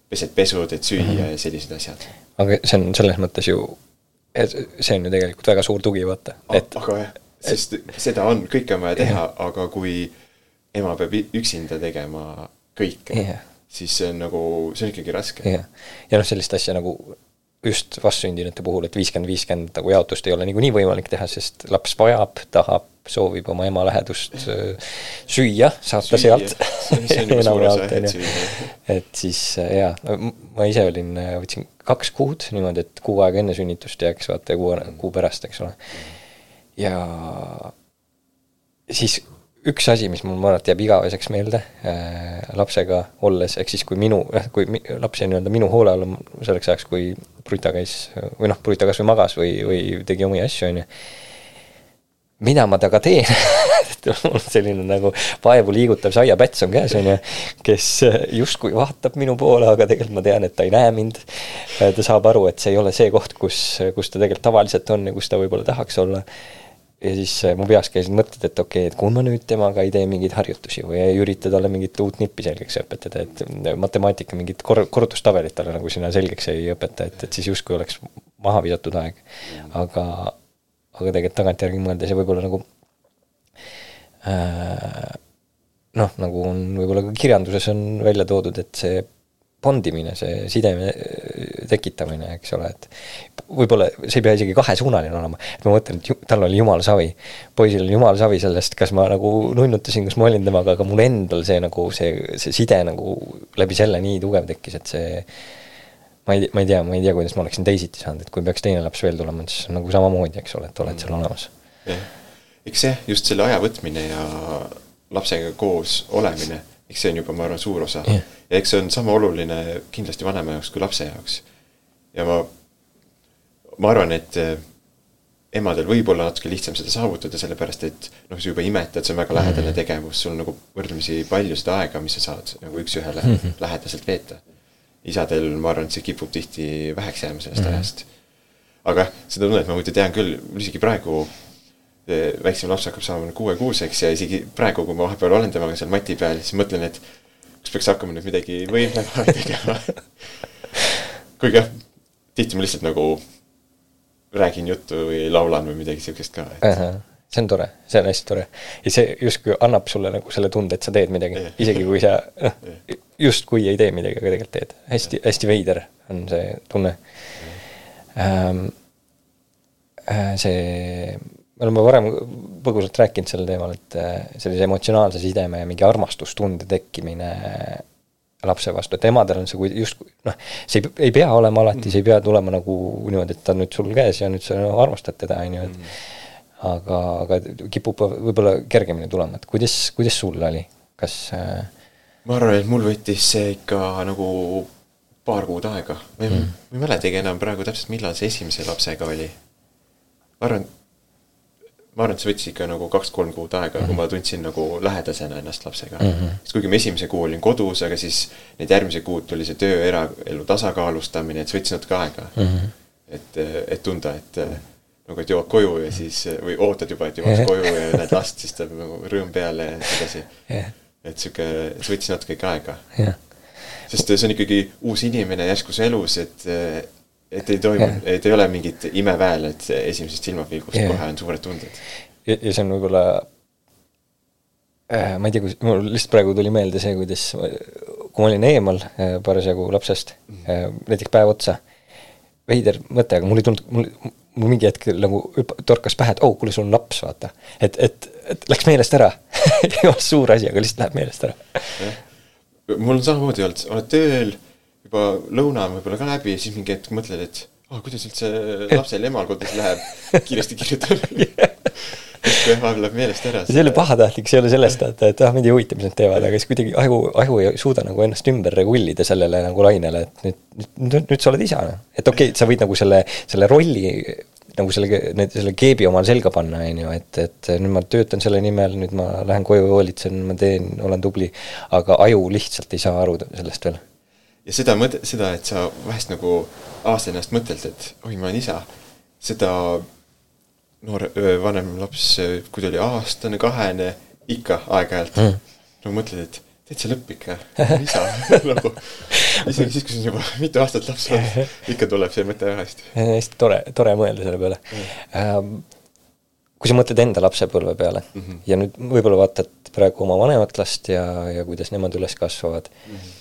pesed pesu, teed süüa mm -hmm. ja sellised asjad. aga see on selles mõttes ju, see on ju tegelikult väga suur tugi, vaata, et aga jah, sest et, seda on, kõike on vaja teha, aga kui ema peab üksinda tegema kõike yeah., siis see on nagu, see on ikkagi raske. jah, ja noh, sellist asja nagu just vastsündinute puhul, et viiskümmend, viiskümmend nagu jaotust ei ole niikuinii võimalik teha, sest laps vajab, tahab, soovib oma ema lähedust süüa, saata sealt. enamjaolt, on ju. et siis jaa, ma ise olin, võtsin kaks kuud niimoodi, et kuu aega enne sünnitust jääks vaata ja kuu, kuu pärast, eks ole. ja siis üks asi, mis mul, ma arvan, et jääb igaveseks meelde äh, lapsega olles, ehk siis kui minu, kui mi, laps jäi nii-öelda minu hoole alla selleks ajaks, kui Bruta käis või noh, Bruta kas või magas või, või tegi omi asju, on ju. mida ma temaga teen et mul on selline nagu vaevu liigutav saiapäts on käes, on ju, kes justkui vaatab minu poole, aga tegelikult ma tean, et ta ei näe mind. ta saab aru, et see ei ole see koht, kus, kus ta tegelikult tavaliselt on ja kus ta võib-olla tahaks olla ja siis äh, mu peas käisid mõtted, et okei okay,, et kui ma nüüd temaga ei tee mingeid harjutusi või ei ürita talle mingit uut nippi selgeks õpetada, et äh, matemaatika mingit kor-, korrutustabelit talle nagu sinna selgeks ei õpeta, et, et siis justkui oleks maha visatud aeg. aga, aga tegelikult tagantjärgi mõeldes ja võib-olla nagu äh, noh, nagu on võib-olla ka kirjanduses on välja toodud, et see bondimine, see sideme äh, tekitamine, eks ole, et võib-olla see ei pea isegi kahesuunaline olema, et ma mõtlen, et tal oli jumala savi. poisil oli jumala savi sellest, kas ma nagu nunnutasin, kas ma olin temaga, aga mul endal see nagu see, see side nagu läbi selle nii tugev tekkis, et see ma ei, ma ei tea, ma ei tea, kuidas ma oleksin teisiti saanud, et kui peaks teine laps veel tulema, siis nagu samamoodi, eks ole, et oled seal olemas. jah, eks jah, just selle aja võtmine ja lapsega koos olemine eks see on juba, ma arvan, suur osa Jah. ja eks see on sama oluline kindlasti vanema jaoks kui lapse jaoks. ja ma, ma arvan, et eh, emadel võib olla natuke lihtsam seda saavutada, sellepärast et noh, sa juba imetad, see on väga lähedane tegevus, sul on nagu võrdlemisi palju seda aega, mis sa saad nagu üks-ühele mm -hmm. lähedaselt veeta. isadel, ma arvan, et see kipub tihti väheks jääma sellest mm -hmm. ajast. aga jah, seda tunnet ma muidu tean küll, isegi praegu väiksem laps hakkab saama kuuekuuseks ja isegi praegu, kui ma vahepeal olen temaga seal mati peal, siis mõtlen, et kas peaks hakkama nüüd midagi võimlemat tegema. kuigi jah, tihti ma lihtsalt nagu räägin juttu või laulan või midagi siukest ka et.... see on tore, see on hästi tore. ja see justkui annab sulle nagu selle tunde, et sa teed midagi, isegi kui sa noh, justkui ei tee midagi, aga tegelikult teed. hästi, hästi veider on see tunne ähm,. see, me oleme varem põgusalt rääkinud sel teemal, et äh, sellise emotsionaalse sideme ja mingi armastustunde tekkimine lapse vastu, et emadel on see kui justkui noh, see ei, ei pea olema alati, see ei pea tulema nagu niimoodi, et ta on nüüd sul käes ja nüüd sa no, armastad teda, on ju, et aga, aga kipub võib-olla kergemini tulema, et kuidas, kuidas sul oli, kas äh... ma arvan, et mul võttis see ikka nagu paar kuud aega, ma ei mm., mäletagi enam praegu täpselt, millal see esimese lapsega oli. ma arvan, ma arvan, et see võttis ikka nagu kaks-kolm kuud aega mm, -hmm. kui ma tundsin nagu lähedasena ennast lapsega mm. -hmm. sest kuigi ma esimese kuu olin kodus, aga siis need järgmised kuud tuli see töö, eraelu tasakaalustamine, et see võttis natuke aega mm. -hmm. et, et tunda, et nagu, et jõuad koju ja siis, või ootad juba, et jõuaks koju ja näed last, siis tuleb nagu rõõm peale ja nii edasi yeah.. et sihuke, see võttis natuke ikka aega yeah.. sest see on ikkagi uus inimene järsku su elus, et et ei toimu et ei ole mingit imeväel, et esimesest silmapilgust yeah. kohe on suured tunded. ja, ja see on võib-olla äh,, ma ei tea, kus, mul lihtsalt praegu tuli meelde see, kuidas kui ma olin eemal äh, parasjagu lapsest mm, äh, näiteks päev otsa, veider mõte, aga mul ei tulnud, mul, mul mingi hetk nagu torkas pähe, et oh, kuule, sul on laps, vaata. et, et, et läks meelest ära ei olnud suur asi, aga lihtsalt läheb meelest ära. mul on samamoodi olnud, oled tööl juba lõuna on võib-olla ka läbi ja siis mingi hetk mõtled, et oh, kuidas üldse lapsel emal kodus läheb, kiiresti kirjutab siis vahepeal läheb meelest ära. see ei ole pahatahtlik, see ei ole sellest, et, et ah, mind ei huvita, mis nad teevad, aga siis kuidagi aju, aju ei suuda nagu ennast ümber regullida sellele nagu lainele, et nüüd, nüüd, nüüd sa oled isa, noh. et okei okay,, sa võid nagu selle, selle rolli nagu selle, selle keebi omale selga panna, on ju, et, et nüüd ma töötan selle nimel, nüüd ma lähen koju, hoolitsen, ma teen, olen tubli, aga aju lihtsalt ei saa aru sellest veel ja seda mõte, seda, et sa vahest nagu aasta ennast mõtled, et oi, ma olen isa, seda noor, vanem laps, kui ta oli aastane, kahene, ikka aeg-ajalt mm. nagu mõtled, et täitsa lõpp ikka, isa nagu isegi siis, kui on juba mitu aastat laps olnud, ikka tuleb see mõte hästi. hästi tore, tore mõelda selle peale mm.. kui sa mõtled enda lapsepõlve peale mm -hmm. ja nüüd võib-olla vaatad praegu oma vanemat last ja, ja kuidas nemad üles kasvavad mm, -hmm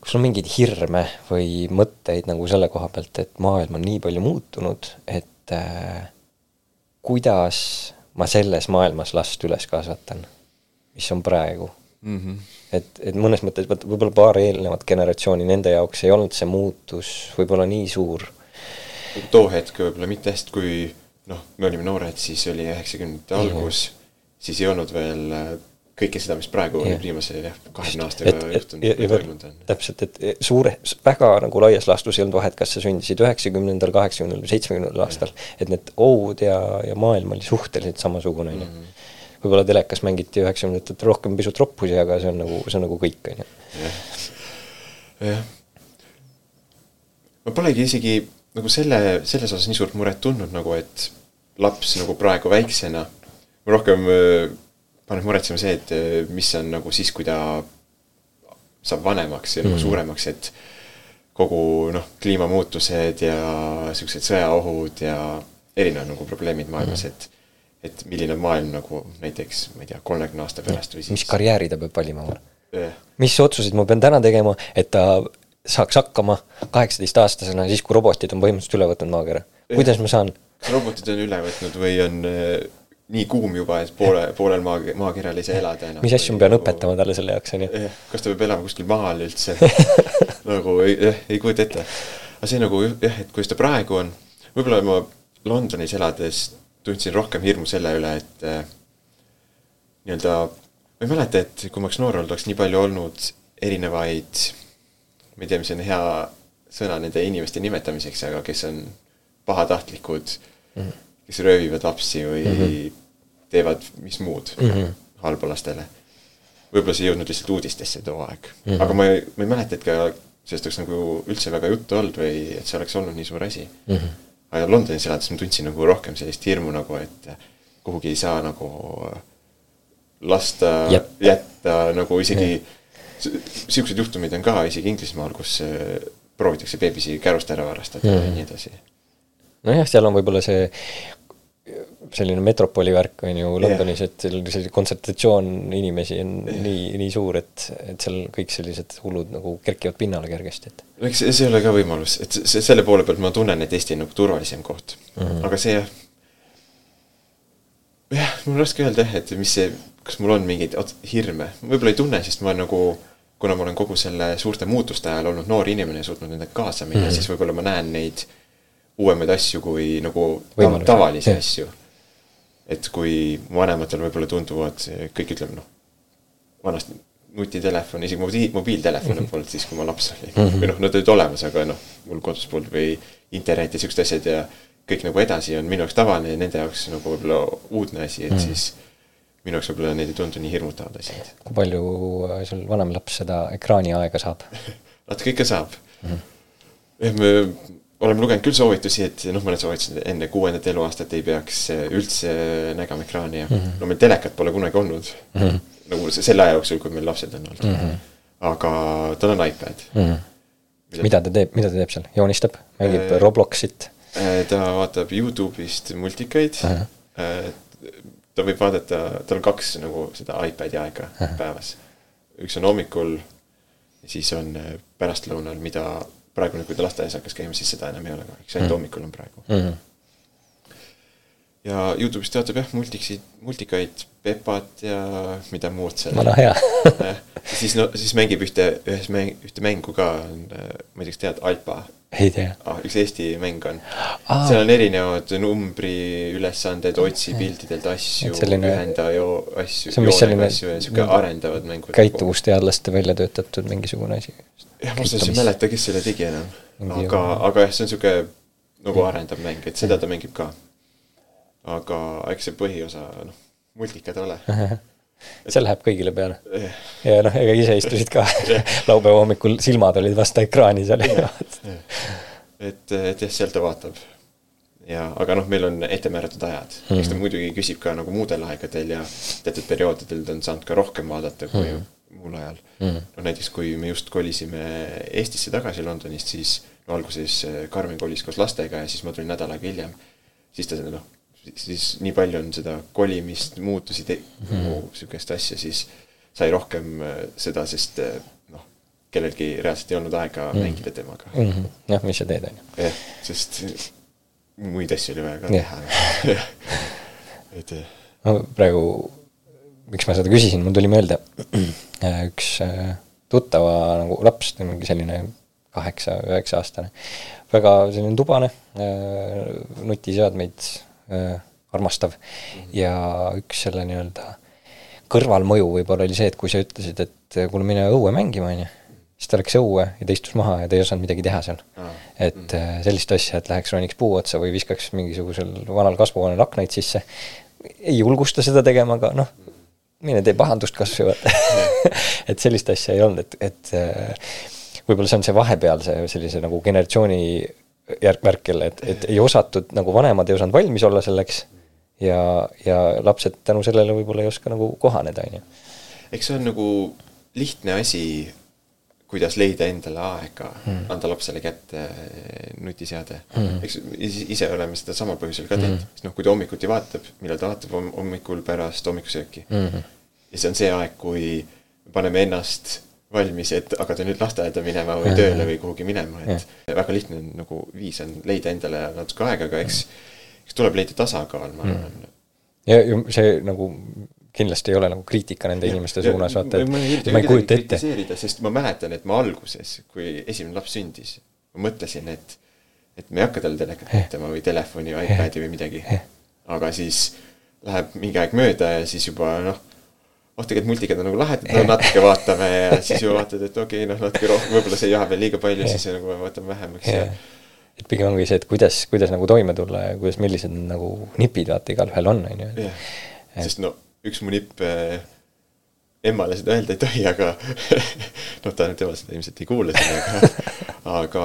kas on mingeid hirme või mõtteid nagu selle koha pealt, et maailm on nii palju muutunud, et äh, kuidas ma selles maailmas last üles kasvatan, mis on praegu mm. -hmm. et, et mõnes mõttes vaata, võib-olla paar eelnevat generatsiooni, nende jaoks ei olnud see muutus võib-olla nii suur. too hetk võib-olla mitte hästi, kui noh, me olime noored, siis oli üheksakümnendate algus mm, -hmm. siis ei olnud veel äh, kõike seda, mis praegu ja. viimase jah, kahekümne aastaga juhtunud ja, ja toimunud on. täpselt, et suure, väga nagu laias laastus ei olnud vahet, kas sa sündisid üheksakümnendal, kaheksakümnendal või seitsmekümnendal aastal, et need ohud ja, ja maailm oli suhteliselt samasugune, on ju. Mhm. võib-olla telekas mängiti üheksakümnendatel rohkem pisut roppusi, aga see on nagu, see on nagu kõik, on ju. jah. ma polegi isegi nagu selle, selles osas nii suurt muret tundnud nagu, et laps nagu praegu väiksena, rohkem paneb muretsema see, et eh, mis on nagu siis, kui ta saab vanemaks ja mm. nagu suuremaks, et kogu noh, kliimamuutused ja siuksed sõjaohud ja erinevad nagu probleemid maailmas mm., et et milline maailm nagu näiteks, ma ei tea, kolmekümne aasta pärast või siis mis karjääri ta peab valima yeah.? mis otsuseid ma pean täna tegema, et ta saaks hakkama kaheksateistaastasena, siis kui robotid on põhimõtteliselt üle võtnud maakera. kuidas yeah. ma saan? robotid on üle võtnud või on eh, nii kuum juba, et poole, poolel maa, maakeral ei saa elada enam. mis asju ma pean õpetama talle selle jaoks, on ju? kas ta peab elama kuskil maal üldse nagu ei, jah, ei kujuta ette. aga see nagu jah, et kuidas ta praegu on, võib-olla ma Londonis elades tundsin rohkem hirmu selle üle, et äh, nii-öelda ma ei mäleta, et kui ma oleks noor olnud, oleks nii palju olnud erinevaid, ma ei tea, mis on hea sõna nende inimeste nimetamiseks, aga kes on pahatahtlikud mm, -hmm. kes röövivad lapsi või mm -hmm. Teevad mis muud mm -hmm. halba lastele. võib-olla see ei jõudnud lihtsalt uudistesse too aeg mm, -hmm. aga ma ei, ma ei mäleta, et ka sellest oleks nagu üldse väga juttu olnud või et see oleks olnud nii suur asi mm. -hmm. aga Londonis elades ma tundsin nagu rohkem sellist hirmu nagu, et kuhugi ei saa nagu lasta jätta, nagu isegi niisugused juhtumid on ka isegi Inglismaal, kus proovitakse beebisi kärust ära varastada mm. ja nii edasi. nojah, seal on võib-olla see selline metropoli värk on ju Londonis yeah., et seal selline kontsentratsioon inimesi on yeah. nii, nii suur, et, et seal kõik sellised hullud nagu kerkivad pinnale kergesti, et. eks see ei ole ka võimalus, et see, selle poole pealt ma tunnen, et Eesti on nagu turvalisem koht mm. -hmm. aga see jah, jah, mul on raske öelda jah, et mis see, kas mul on mingeid hirme, võib-olla ei tunne, sest ma nagu kuna ma olen kogu selle suurte muutuste ajal olnud noor inimene ja suutnud nendega kaasa minna mm, -hmm. siis võib-olla ma näen neid uuemaid asju kui nagu Võimalus. tavalisi asju. Et kui vanematel võib-olla tunduvad, kõik ütleme noh, vanasti nutitelefon, isegi mobiil, mobiiltelefone mm -hmm. polnud siis, kui ma laps olin mm. -hmm. või noh, nad olid olemas, aga noh, mul kodus polnud või internet ja siuksed asjad ja kõik nagu edasi on minu jaoks tavaline ja nende jaoks nagu võib-olla uudne asi, et mm -hmm. siis minu jaoks võib-olla need ei tundu nii hirmutavad asjad. kui palju äh, sul vanem laps seda ekraaniaega saab natuke ikka saab mm. -hmm. me oleme lugenud küll soovitusi, et noh, mõned soovitasid, enne kuuendat eluaastat ei peaks äh, üldse nägema ekraani ja mm -hmm. no meil telekat pole kunagi olnud mm. -hmm. nagu selle aja jooksul, kui meil lapsed on olnud mm. -hmm. aga tal on iPad mm. -hmm. mida, mida ta teeb, mida ta teeb seal, joonistab, mängib äh, Robloxit? ta vaatab Youtube'ist multikaid uh, -huh ta võib vaadata, tal on kaks nagu seda iPadi aega uh -huh. päevas. üks on hommikul, siis on äh, pärastlõunal, mida praegu nüüd, kui ta lasteaias hakkas käima, siis seda enam ei ole kahjuks, ainult -huh. hommikul on praegu uh. -huh. Ja Youtube'ist vaatab jah, multiksid, multikaid, Pepat ja mida muud seal. vana hea siis no, siis mängib ühte, ühes mäng, ühte mängu ka, ma ei tea, kas tead, Alpa ei tea ah,. üks Eesti mäng on ah.. seal on erinevad numbriülesanded, otsi piltidelt asju, ühenda jo-, asju, joonega asju ja sihuke arendavad mängud. käituvusteadlaste välja töötatud mingisugune asi. jah, ma ausalt öeldes ei mäleta, kes selle tegi enam. aga, aga jah, see on sihuke nagu arendav mäng, et seda ta mängib ka. Aga eks see põhiosa, noh, multikad ole see läheb kõigile peale. ja noh, ega ise istusid ka laupäeva hommikul, silmad olid vastu ekraani seal. et, et jah, sealt ta vaatab. ja, aga noh, meil on ette määratud ajad mm, -hmm. eks ta mhm. muidugi küsib ka nagu muudel aegadel ja teatud perioodidel ta on saanud ka rohkem vaadata kui mm -hmm. muul ajal mm. -hmm. noh, näiteks kui me just kolisime Eestisse tagasi Londonist, siis no alguses Karmen kolis koos lastega ja siis ma tulin nädal aega hiljem. siis ta noh siis nii palju on seda kolimist, muutusi, mhm. nagu sihukest asja, siis sai rohkem äh, seda, sest äh, noh, kellelgi reaalselt ei olnud aega mm. mängida temaga mm. -hmm. noh, mis sa teed, on ju. jah, sest muid asju oli vaja ka teha et no praegu, miks ma seda küsisin, mul tuli meelde üks äh, tuttava nagu laps, mingi selline kaheksa, üheksa aastane, väga selline tubane, nutiseadmeid äh, armastav mm. -hmm. ja üks selle nii-öelda kõrvalmõju võib-olla oli see, et kui sa ütlesid, et kuule, mine õue mängima, on ju, siis ta läks õue ja ta istus maha ja ta ei osanud midagi teha seal et -hmm. sellist asja, et läheks roniks puu otsa või viskaks mingisugusel vanal kasvuhoonel aknaid sisse, ei julgusta seda tegema, aga noh, mine tee pahandust kas või vaata et sellist asja ei olnud, et, et äh, võib-olla see on see vahepealse sellise nagu generatsiooni järk-värk jälle, et, et ei osatud, nagu vanemad ei osanud valmis olla selleks ja, ja lapsed tänu sellele võib-olla ei oska nagu kohaneda, on ju. eks see on nagu lihtne asi, kuidas leida endale aega mm., anda lapsele kätte nutiseade mm.. eks ise oleme seda samal põhjusel ka teinud mm., sest noh, kui ta hommikuti vaatab, millal ta vaatab hommikul pärast hommikusööki mm.. ja see on see aeg, kui paneme ennast valmis, et hakata nüüd lasteaeda minema või tööle või kuhugi minema, et ja. väga lihtne on nagu viis on leida endale natuke aega, aga eks, eks tuleb leida tasakaal, ma arvan mm.. ja, ja see nagu kindlasti ei ole nagu kriitika nende ja, inimeste ja, suunas, vaata, et ma ei kujuta ette. sest ma mäletan, et ma alguses, kui esimene laps sündis, ma mõtlesin, et, et me ei hakka talle telekat näitama või telefoni või iPadi või midagi. aga siis läheb mingi aeg mööda ja siis juba noh oh tegelikult multikad on nagu lahedad, no natuke vaatame ja siis juba vaatad, et okei okay,, noh natuke rohkem, võib-olla see ei jaha veel liiga palju, siis nagu vaatame vähemaks ja, ja et pigem ongi see, et kuidas, kuidas nagu toime tulla ja kuidas, millised nagu nipid vaata igalühel on, on ju. sest no üks mu nipp äh, emmale seda öelda ei tohi, aga noh, ta, tema seda ilmselt ei kuule seda, aga, aga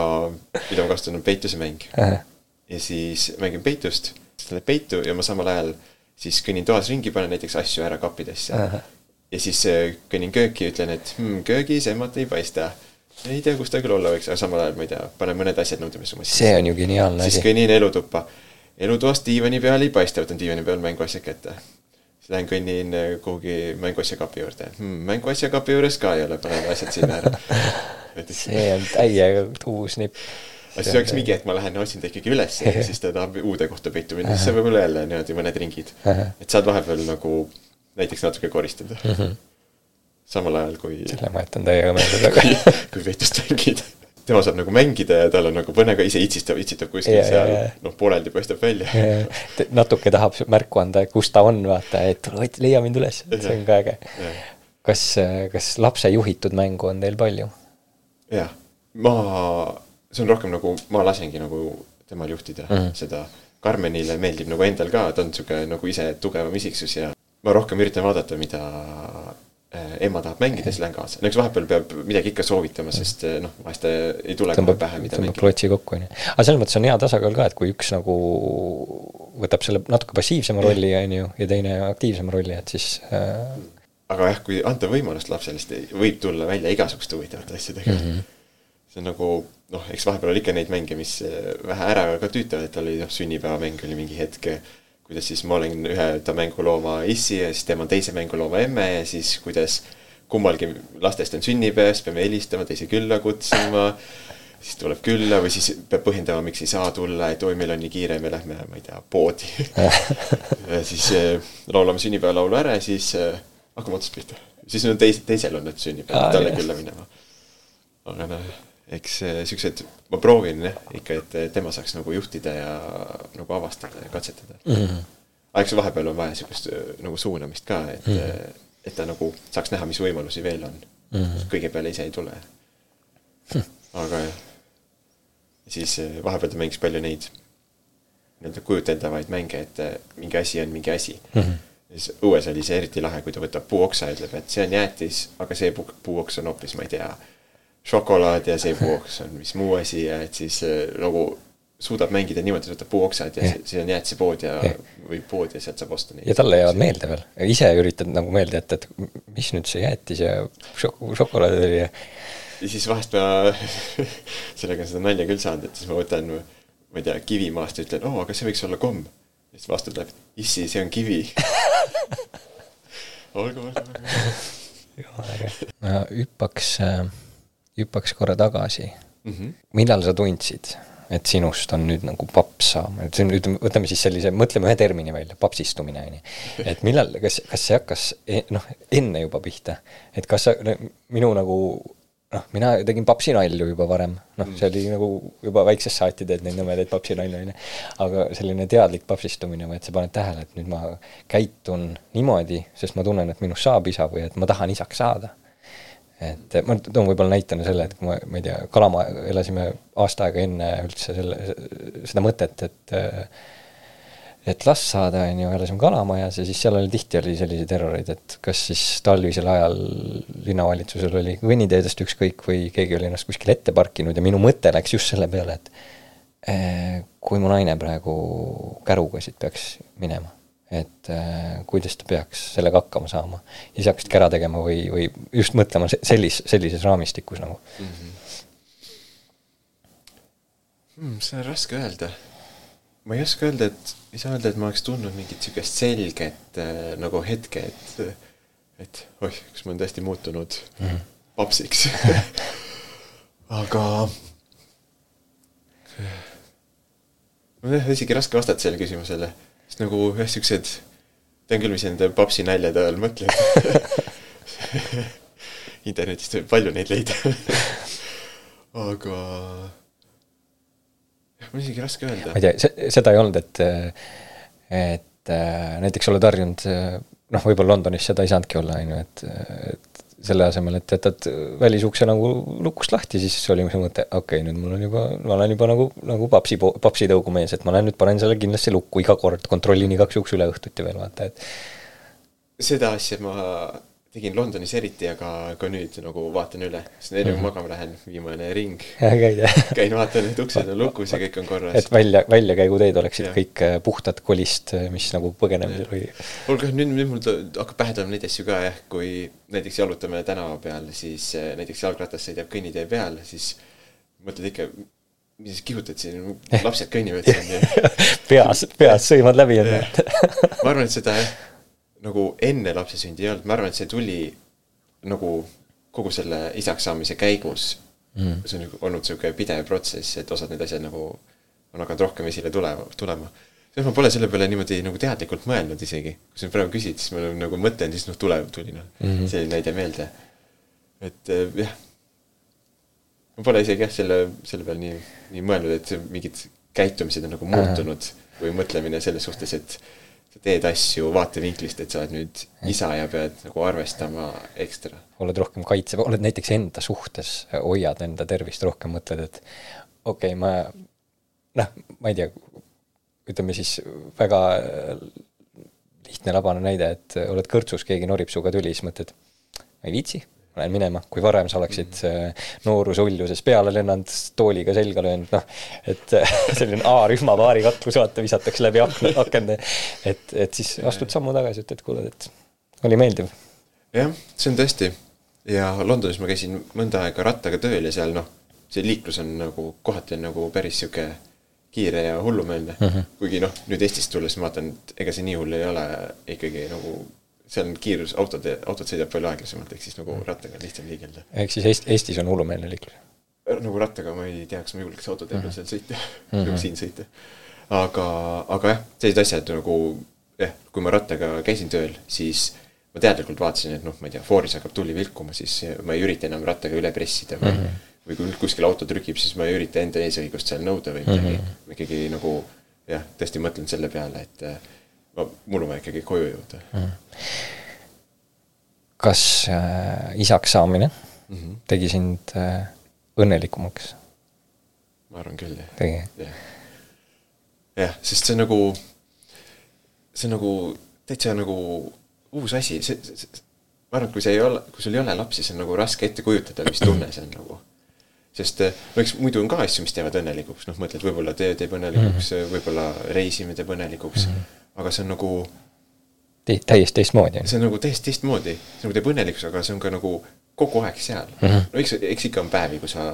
mida ma kasutan, on peitusemäng. ja siis mängin peitust, siis ta läheb peitu ja ma samal ajal siis kõnnin toas ringi, panen näiteks asju ära kappidesse. Ja siis äh, kõnnin kööki, ütlen, et hmm, köögis emmat ei paista. ei tea, kus ta küll olla võiks, aga samal ajal ma ei tea, panen mõned asjad nõudmisesse. see on ju geniaalne asi. siis kõnnin elutuppa. elutoas diivani peal ei paista, võtan diivani peal mänguasjad kätte siis lähen kõnnin äh, kuhugi mänguasjakapi juurde hmm,. mänguasjakapi juures ka ei ole, panen asjad sinna ära. see on täiega uus nipp. aga siis oleks mingi hetk ma lähen otsin ta ikkagi üles ja siis ta tahab uude kohta peitu minna, siis see võib olla jälle niimoodi mõned ringid. et saad vahepeal nagu näiteks natuke koristada mm. -hmm. samal ajal kui. selle ma jätan täiega meelde taga. kui peitust mängida tema saab nagu mängida ja tal on nagu põne ka ise itsitab, itsitab kuskil yeah, seal yeah,, noh, pooleldi paistab välja yeah,. natuke tahab märku anda, kus ta on, vaata, et tule, leia mind üles, see on ka äge yeah.. kas, kas lapse juhitud mängu on teil palju? jah, ma, see on rohkem nagu, ma lasengi nagu temal juhtida mm -hmm. seda. Karmenile meeldib nagu endal ka, ta on niisugune nagu ise tugevam isiksus ja ma rohkem üritan vaadata, mida ema tahab mängida, siis lähen kaasa. no eks vahepeal peab midagi ikka soovitama, sest äh, noh, vahest ei tule kohe pähe, mida mängida. klotsi kokku, on ju. aga selles mõttes on hea tasakaal ka, et kui üks nagu võtab selle natuke passiivsema rolli, on ju, ja teine aktiivsema rolli, et siis äh... aga jah, kui anda võimalust lapsele, siis võib tulla välja igasuguste huvitavate asjadega mm. -hmm. see on nagu noh, eks vahepeal oli ikka neid mänge, mis äh, vähe ära ka tüütavad, et oli noh, sünnipäevamäng oli mingi hetk kuidas siis ma olen ühe ta mängulooma issi ja siis tema teise mängulooma emme ja siis kuidas kummalgi lastest on sünnipäev, siis peame helistama, teise külla kutsuma, siis tuleb külla või siis peab põhjendama, miks ei saa tulla, et oi, meil on nii kiire, me lähme, ma ei tea, poodi ja siis äh, laulame sünnipäevalaulu ära ja siis äh, hakkame otsast pihta. siis on teis-, teisel on nüüd sünnipäev, talle külla minema. aga noh eks siuksed, ma proovin jah, ikka, et tema saaks nagu juhtida ja nagu avastada ja katsetada mm. -hmm. aga eks vahepeal on vaja siukest nagu suunamist ka, et mm, -hmm. et ta nagu saaks näha, mis võimalusi veel on mm. -hmm. kõige peale ise ei tule hm.. aga jah, siis vahepeal ta mängis palju neid nii-öelda kujuteldavaid mänge, et mingi asi on mingi asi mm. -hmm siis õues oli see eriti lahe, kui ta võtab puuoksa ja ütleb, et see on jäätis, aga see puuoks on hoopis, ma ei tea, šokolaad ja see puuoks on mis muu asi ja et siis äh, nagu suudab mängida niimoodi, et võtab puuoksad ja, ja see on jäätisepood ja, ja või pood ja sealt saab osta neid. ja talle jäävad meelde veel, ise üritad nagu meelde jätta, et mis nüüd see jäätis ja šok-, šokolaad oli ja ja siis vahest ma sellega on seda nalja küll saanud, et siis ma võtan, ma ei tea, kivi maast ja ütlen, oo, aga see võiks olla komm. ja siis vastu tuleb, issi, see on kivi olgu, olgu, olgu. jumala äge. hüppaks äh hüppaks korra tagasi mm. -hmm. millal sa tundsid, et sinust on nüüd nagu paps saama, et ütleme, võtame siis sellise, mõtleme ühe termini välja, papsistumine, on ju. et millal, kas, kas see hakkas e-, noh, enne juba pihta, et kas sa, minu nagu noh, mina tegin papsinalju juba varem, noh, see oli nagu juba väiksest saati teed neid nõmedaid papsinalju, on ju. aga selline teadlik papsistumine või et sa paned tähele, et nüüd ma käitun niimoodi, sest ma tunnen, et minust saab isa või et ma tahan isaks saada et ma toon võib-olla näitena selle, et kui ma, ma ei tea, Kalama elasime aasta aega enne üldse selle, seda mõtet, et et las saada, on ju, elasime Kalamajas ja siis seal oli tihti oli selliseid erroreid, et kas siis talvisel ajal linnavalitsusel oli kõnniteedest ükskõik või keegi oli ennast kuskil ette parkinud ja minu mõte läks just selle peale, et eh, kui mu naine praegu käruga siit peaks minema et äh, kuidas ta peaks sellega hakkama saama. ja siis hakkasidki ära tegema või, või just mõtlema sellis-, sellises raamistikus nagu mm. -hmm. Hmm, see on raske öelda. ma ei oska öelda, et, ei saa öelda, et ma oleks tundnud mingit niisugust selget äh, nagu hetke, et et oih, kas ma olen tõesti muutunud mm -hmm. papsiks aga mul on jah isegi raske vastata sellele küsimusele sest nagu jah, siuksed, tean küll, mis nende papsi naljade all mõtled internetist võib palju neid leida aga mul isegi raske öelda. ma ei tea, seda ei olnud, et, et näiteks oled harjunud noh, võib-olla Londonis seda ei saanudki olla, on ju, et, et selle asemel, et jätad välisukse nagu lukust lahti, siis oli see mõte, okei okay,, nüüd mul on juba, ma olen juba nagu, nagu papsi, papsitõugu mees, et ma lähen nüüd panen selle kindlasti lukku iga kord, kontrollin igaks juhuks üle õhtuti veel, vaata, et seda asja ma tegin Londonis eriti, aga ka nüüd nagu vaatan üle, sest enne kui -hmm. magama lähen, viimane ring. käin vaatan, et uksed on lukus ja kõik on korras. et välja, väljakäiguteed oleksid ja. kõik äh, puhtad kolist, äh, mis nagu põgenemisel või. kuulge, nüüd, nüüd mul hakkab pähe tulema neid asju ka jah, kui näiteks jalutame tänava peal, siis äh, näiteks jalgratas sõidab kõnnitee peal, siis mõtled ikka, mis kihutad siin, lapsed kõnnivad siin peas, peas sõimad läbi enne ma arvan, et seda jah nagu enne lapse sündi ei olnud, ma arvan, et see tuli nagu kogu selle isaks saamise käigus mm.. see on nagu olnud sihuke pidev protsess, et osad need asjad nagu on hakanud rohkem esile tulema, tulema. selles ma pole selle peale niimoodi nagu teadlikult mõelnud isegi. kui sa praegu küsid, siis ma nagu mõtlen, siis noh, tuleb, tuli noh mm -hmm., selline näide meelde. et äh, jah. ma pole isegi jah, selle, selle peale nii, nii mõelnud, et mingid käitumised on nagu muutunud või mõtlemine selles suhtes, et sa teed asju vaatevinklist, et sa oled nüüd isa ja pead nagu arvestama ekstra. oled rohkem kaitse, oled näiteks enda suhtes, hoiad enda tervist rohkem, mõtled, et okei okay,, ma noh, ma ei tea, ütleme siis väga lihtne labane näide, et oled kõrtsus, keegi norib sinuga tüli, siis mõtled, ma ei viitsi lähen minema, kui varem sa oleksid äh, noorusuljuses peale lennanud, tooliga selga löönud, noh, et äh, selline A-rühma paarikaklus, vaata, visatakse läbi akna, akende, et, et siis astud sammu tagasi, ütled, kuule, et oli meeldiv. jah, see on tõesti ja Londonis ma käisin mõnda aega rattaga tööl ja seal noh, see liiklus on nagu kohati on nagu päris sihuke kiire ja hullumeelne mm. -hmm. kuigi noh, nüüd Eestist tulles ma vaatan, et ega see nii hull ei ole ikkagi nagu seal on kiirus, autod, autod sõidab palju aeglasemalt, ehk siis nagu rattaga on lihtsam liigelda. ehk siis Eest-, Eestis on hullumeelne liiklus? Äh, nagu rattaga ma ei tea, kas ma julgeks autotee peal mhm. seal sõita mm, -hmm. nagu siin sõita. aga, aga jah, sellised asjad nagu jah, kui ma rattaga käisin tööl, siis ma teadlikult vaatasin, et noh, ma ei tea, fooris hakkab tuli vilkuma, siis ma ei ürita enam rattaga üle pressida või mm -hmm. või kui kuskil auto trükib, siis ma ei ürita enda eesõigust seal nõuda või midagi mm. -hmm. ikkagi nagu jah, tõesti mõtlen selle peale, et ma, mul on vaja ikkagi koju jõuda mm.. kas äh, isaks saamine mm -hmm. tegi sind äh, õnnelikumaks? ma arvan küll, jah. tegi? jah, jah, sest see nagu, see nagu täitsa nagu uus asi, see, see, see, ma arvan, et kui sa ei ole, kui sul ei ole lapsi, siis on nagu raske ette kujutada, mis tunne see on nagu sest äh, no eks muidu on ka asju, mis teevad õnnelikuks, noh, mõtled, võib-olla töö teeb õnnelikuks mm, -hmm. võib-olla reisimine teeb õnnelikuks mm, -hmm aga see on nagu täiesti teistmoodi. see on nagu täiesti teistmoodi, see nagu teeb õnnelikuks, aga see on ka nagu kogu aeg seal mm. -hmm. no eks, eks ikka on päevi, kui sa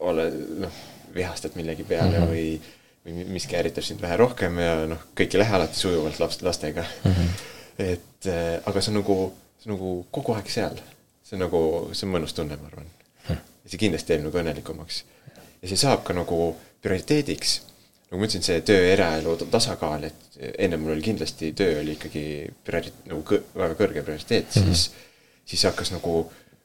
oled, noh, vihastad millegi peale mm -hmm. või, või miski ärritab sind vähe rohkem ja noh, kõik ei lähe alati sujuvalt laps, lastega mm. -hmm. et äh, aga see on nagu, see on nagu kogu aeg seal. see on nagu, see on mõnus tunne, ma arvan mm. -hmm. see kindlasti teeb nagu õnnelikumaks. ja see saab ka nagu prioriteediks nagu ma ütlesin, see töö eraelu tasakaal, et enne mul oli kindlasti töö oli ikkagi priori-, nagu kõ, väga kõrge prioriteet mm, -hmm. siis, siis hakkas nagu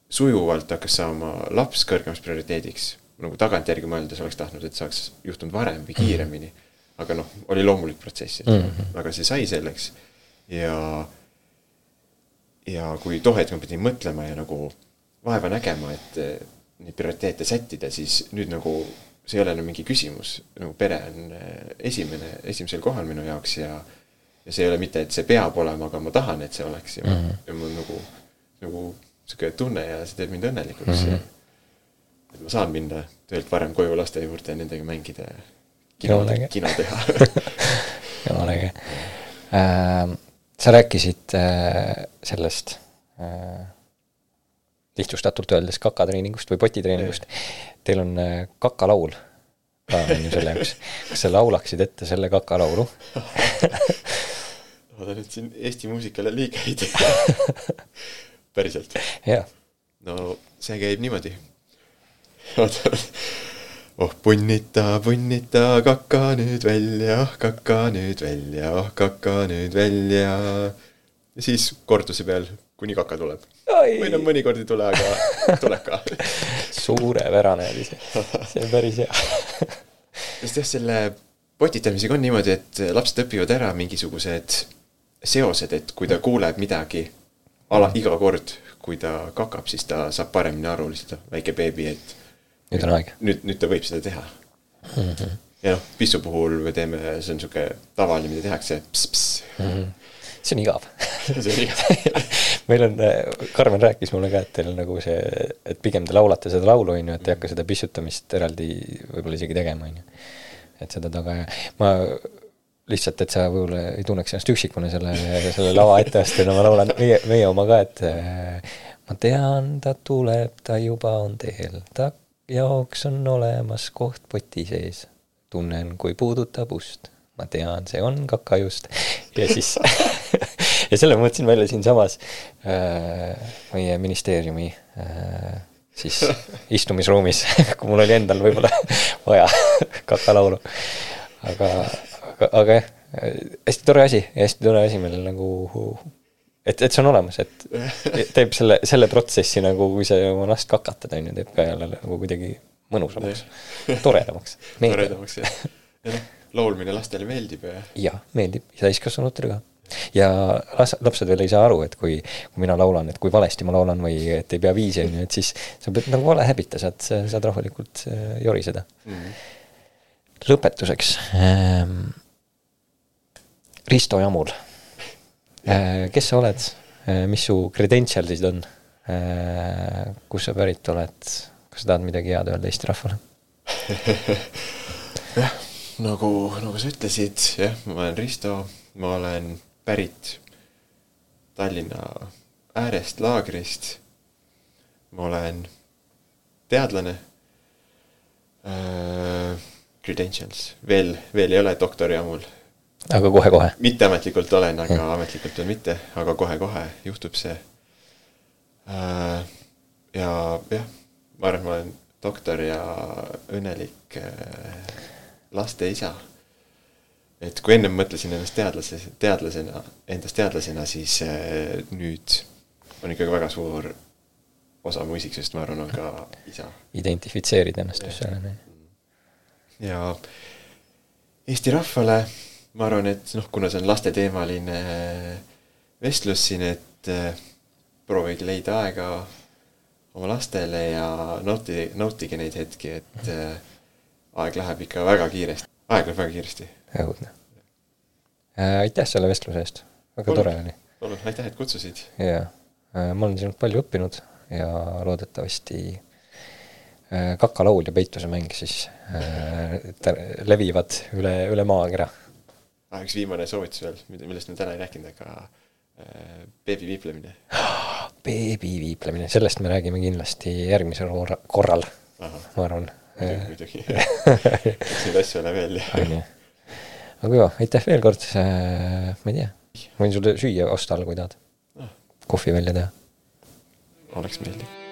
sujuvalt hakkas saama laps kõrgemaks prioriteediks. nagu tagantjärgi mõeldes oleks tahtnud, et saaks juhtunud varem või kiiremini mm. -hmm. aga noh, oli loomulik protsess, et mm -hmm. aga see sai selleks ja, ja kui too hetk ma pidin mõtlema ja nagu vaeva nägema, et neid prioriteete sättida, siis nüüd nagu see ei ole enam mingi küsimus, nagu pere on eh, esimene, esimesel kohal minu jaoks ja ja see ei ole mitte, et see peab olema, aga ma tahan, et see oleks ja mm, -hmm. ja mul nagu, nagu sihuke tunne ja see teeb mind õnnelikuks mm. -hmm. et ma saan minna töölt varem koju laste juurde ja nendega mängida ja kino, kino teha jumala äge äh,. sa rääkisid äh, sellest äh, lihtsustatult öeldes kakatreeningust või potitreeningust. Teil on äh, kakalaul ka on ju selle jaoks. kas sa laulaksid ette selle kakalaulu loodan, et siin Eesti muusikale liiga ei tee päriselt? jah. no see käib niimoodi. oota. oh punnita, punnita kaka nüüd välja, kaka nüüd välja, oh kaka nüüd välja. ja siis korduse peal, kuni kaka tuleb või no mõnikord ei tule, aga tuleb ka suurepärane oli see, see on päris hea sest jah, selle potitamisega on niimoodi, et lapsed õpivad ära mingisugused seosed, et kui ta kuuleb midagi ala, iga kord, kui ta kakab, siis ta saab paremini aru lihtsalt, väike beebi, et nüüd on aeg. nüüd, nüüd ta võib seda teha mm. -hmm. ja noh, pissu puhul me teeme, see on sihuke tavaline, mida tehakse, pss-pss. See on igav see on igav. meil on, Karmen rääkis mulle ka, et teil nagu see, et pigem te laulate seda laulu, on ju, et ei hakka seda pissutamist eraldi võib-olla isegi tegema, on ju. et seda taga ja ma lihtsalt, et sa võib-olla ei tunneks ennast üksikuna selle, selle lava etteastajana, ma laulan meie, meie oma ka, et äh, ma tean, ta tuleb, ta juba on teel, ta jaoks on olemas koht poti sees. tunnen, kui puudutab ust, ma tean, see on kakajust ja siis ja selle ma mõtlesin välja siinsamas äh, meie ministeeriumi äh, siis istumisruumis, kui mul oli endal võib-olla vaja kakalaulu. aga, aga, aga jah, hästi tore asi, hästi tore asi meil nagu, et, et see on olemas, et teeb selle, selle protsessi nagu, kui sa oma last kakatad, on ju, teeb ka jälle nagu kuidagi mõnusamaks, toredamaks. toredamaks jah. Ja laulmine lastele meeldib ja jah, meeldib, täiskasvanutele ka. ja las-, lapsed veel ei saa aru, et kui, kui mina laulan, et kui valesti ma laulan või et ei pea viisi, on ju, et siis sa pead nagu vale häbita, saad, saad rahulikult äh, joriseda mm. -hmm. lõpetuseks ähm,. Risto Jamul äh,, kes sa oled äh,, mis su credential'id on äh,, kust sa pärit oled, kas sa tahad midagi head öelda Eesti rahvale? jah, nagu, nagu sa ütlesid, jah, ma olen Risto, ma olen pärit Tallinna äärest, laagrist. ma olen teadlane äh,. Credentials, veel, veel ei ole doktori mul. aga kohe-kohe. mitteametlikult olen, aga ametlikult veel mitte, aga kohe-kohe juhtub see äh,. ja jah, ma arvan, et ma olen doktor ja õnnelik äh, laste isa. et kui ennem mõtlesin ennast teadlase, teadlasena, endast teadlasena, siis äh, nüüd on ikkagi väga suur osa mu isiksusest, ma arvan, on ka isa. identifitseerid ennast just sellena. ja Eesti rahvale ma arvan, et noh, kuna see on lasteteemaline vestlus siin, et äh, proovige leida aega oma lastele ja nautige, nautige neid hetki, et äh, aeg läheb ikka väga kiiresti, aeg läheb väga kiiresti. õudne äh,. aitäh selle vestluse eest, väga Palun. tore oli palun, aitäh, et kutsusid. ja äh, ma olen sinult palju õppinud ja loodetavasti äh, kakalaul ja peitusemäng siis levivad üle, üle maakera. ah,. üks viimane soovitus veel, millest me täna ei rääkinud, aga äh, beebi viiplemine. beebi viiplemine, sellest me räägime kindlasti järgmisel korra- korral, ma arvan. muidugi, muidugi. eks neid asju ole veel ja on ju. aga joo, aitäh veel kord, ma ei tea, võin sulle süüa osta all, kui tahad Ah.. kohvi välja teha. oleks meeldiv.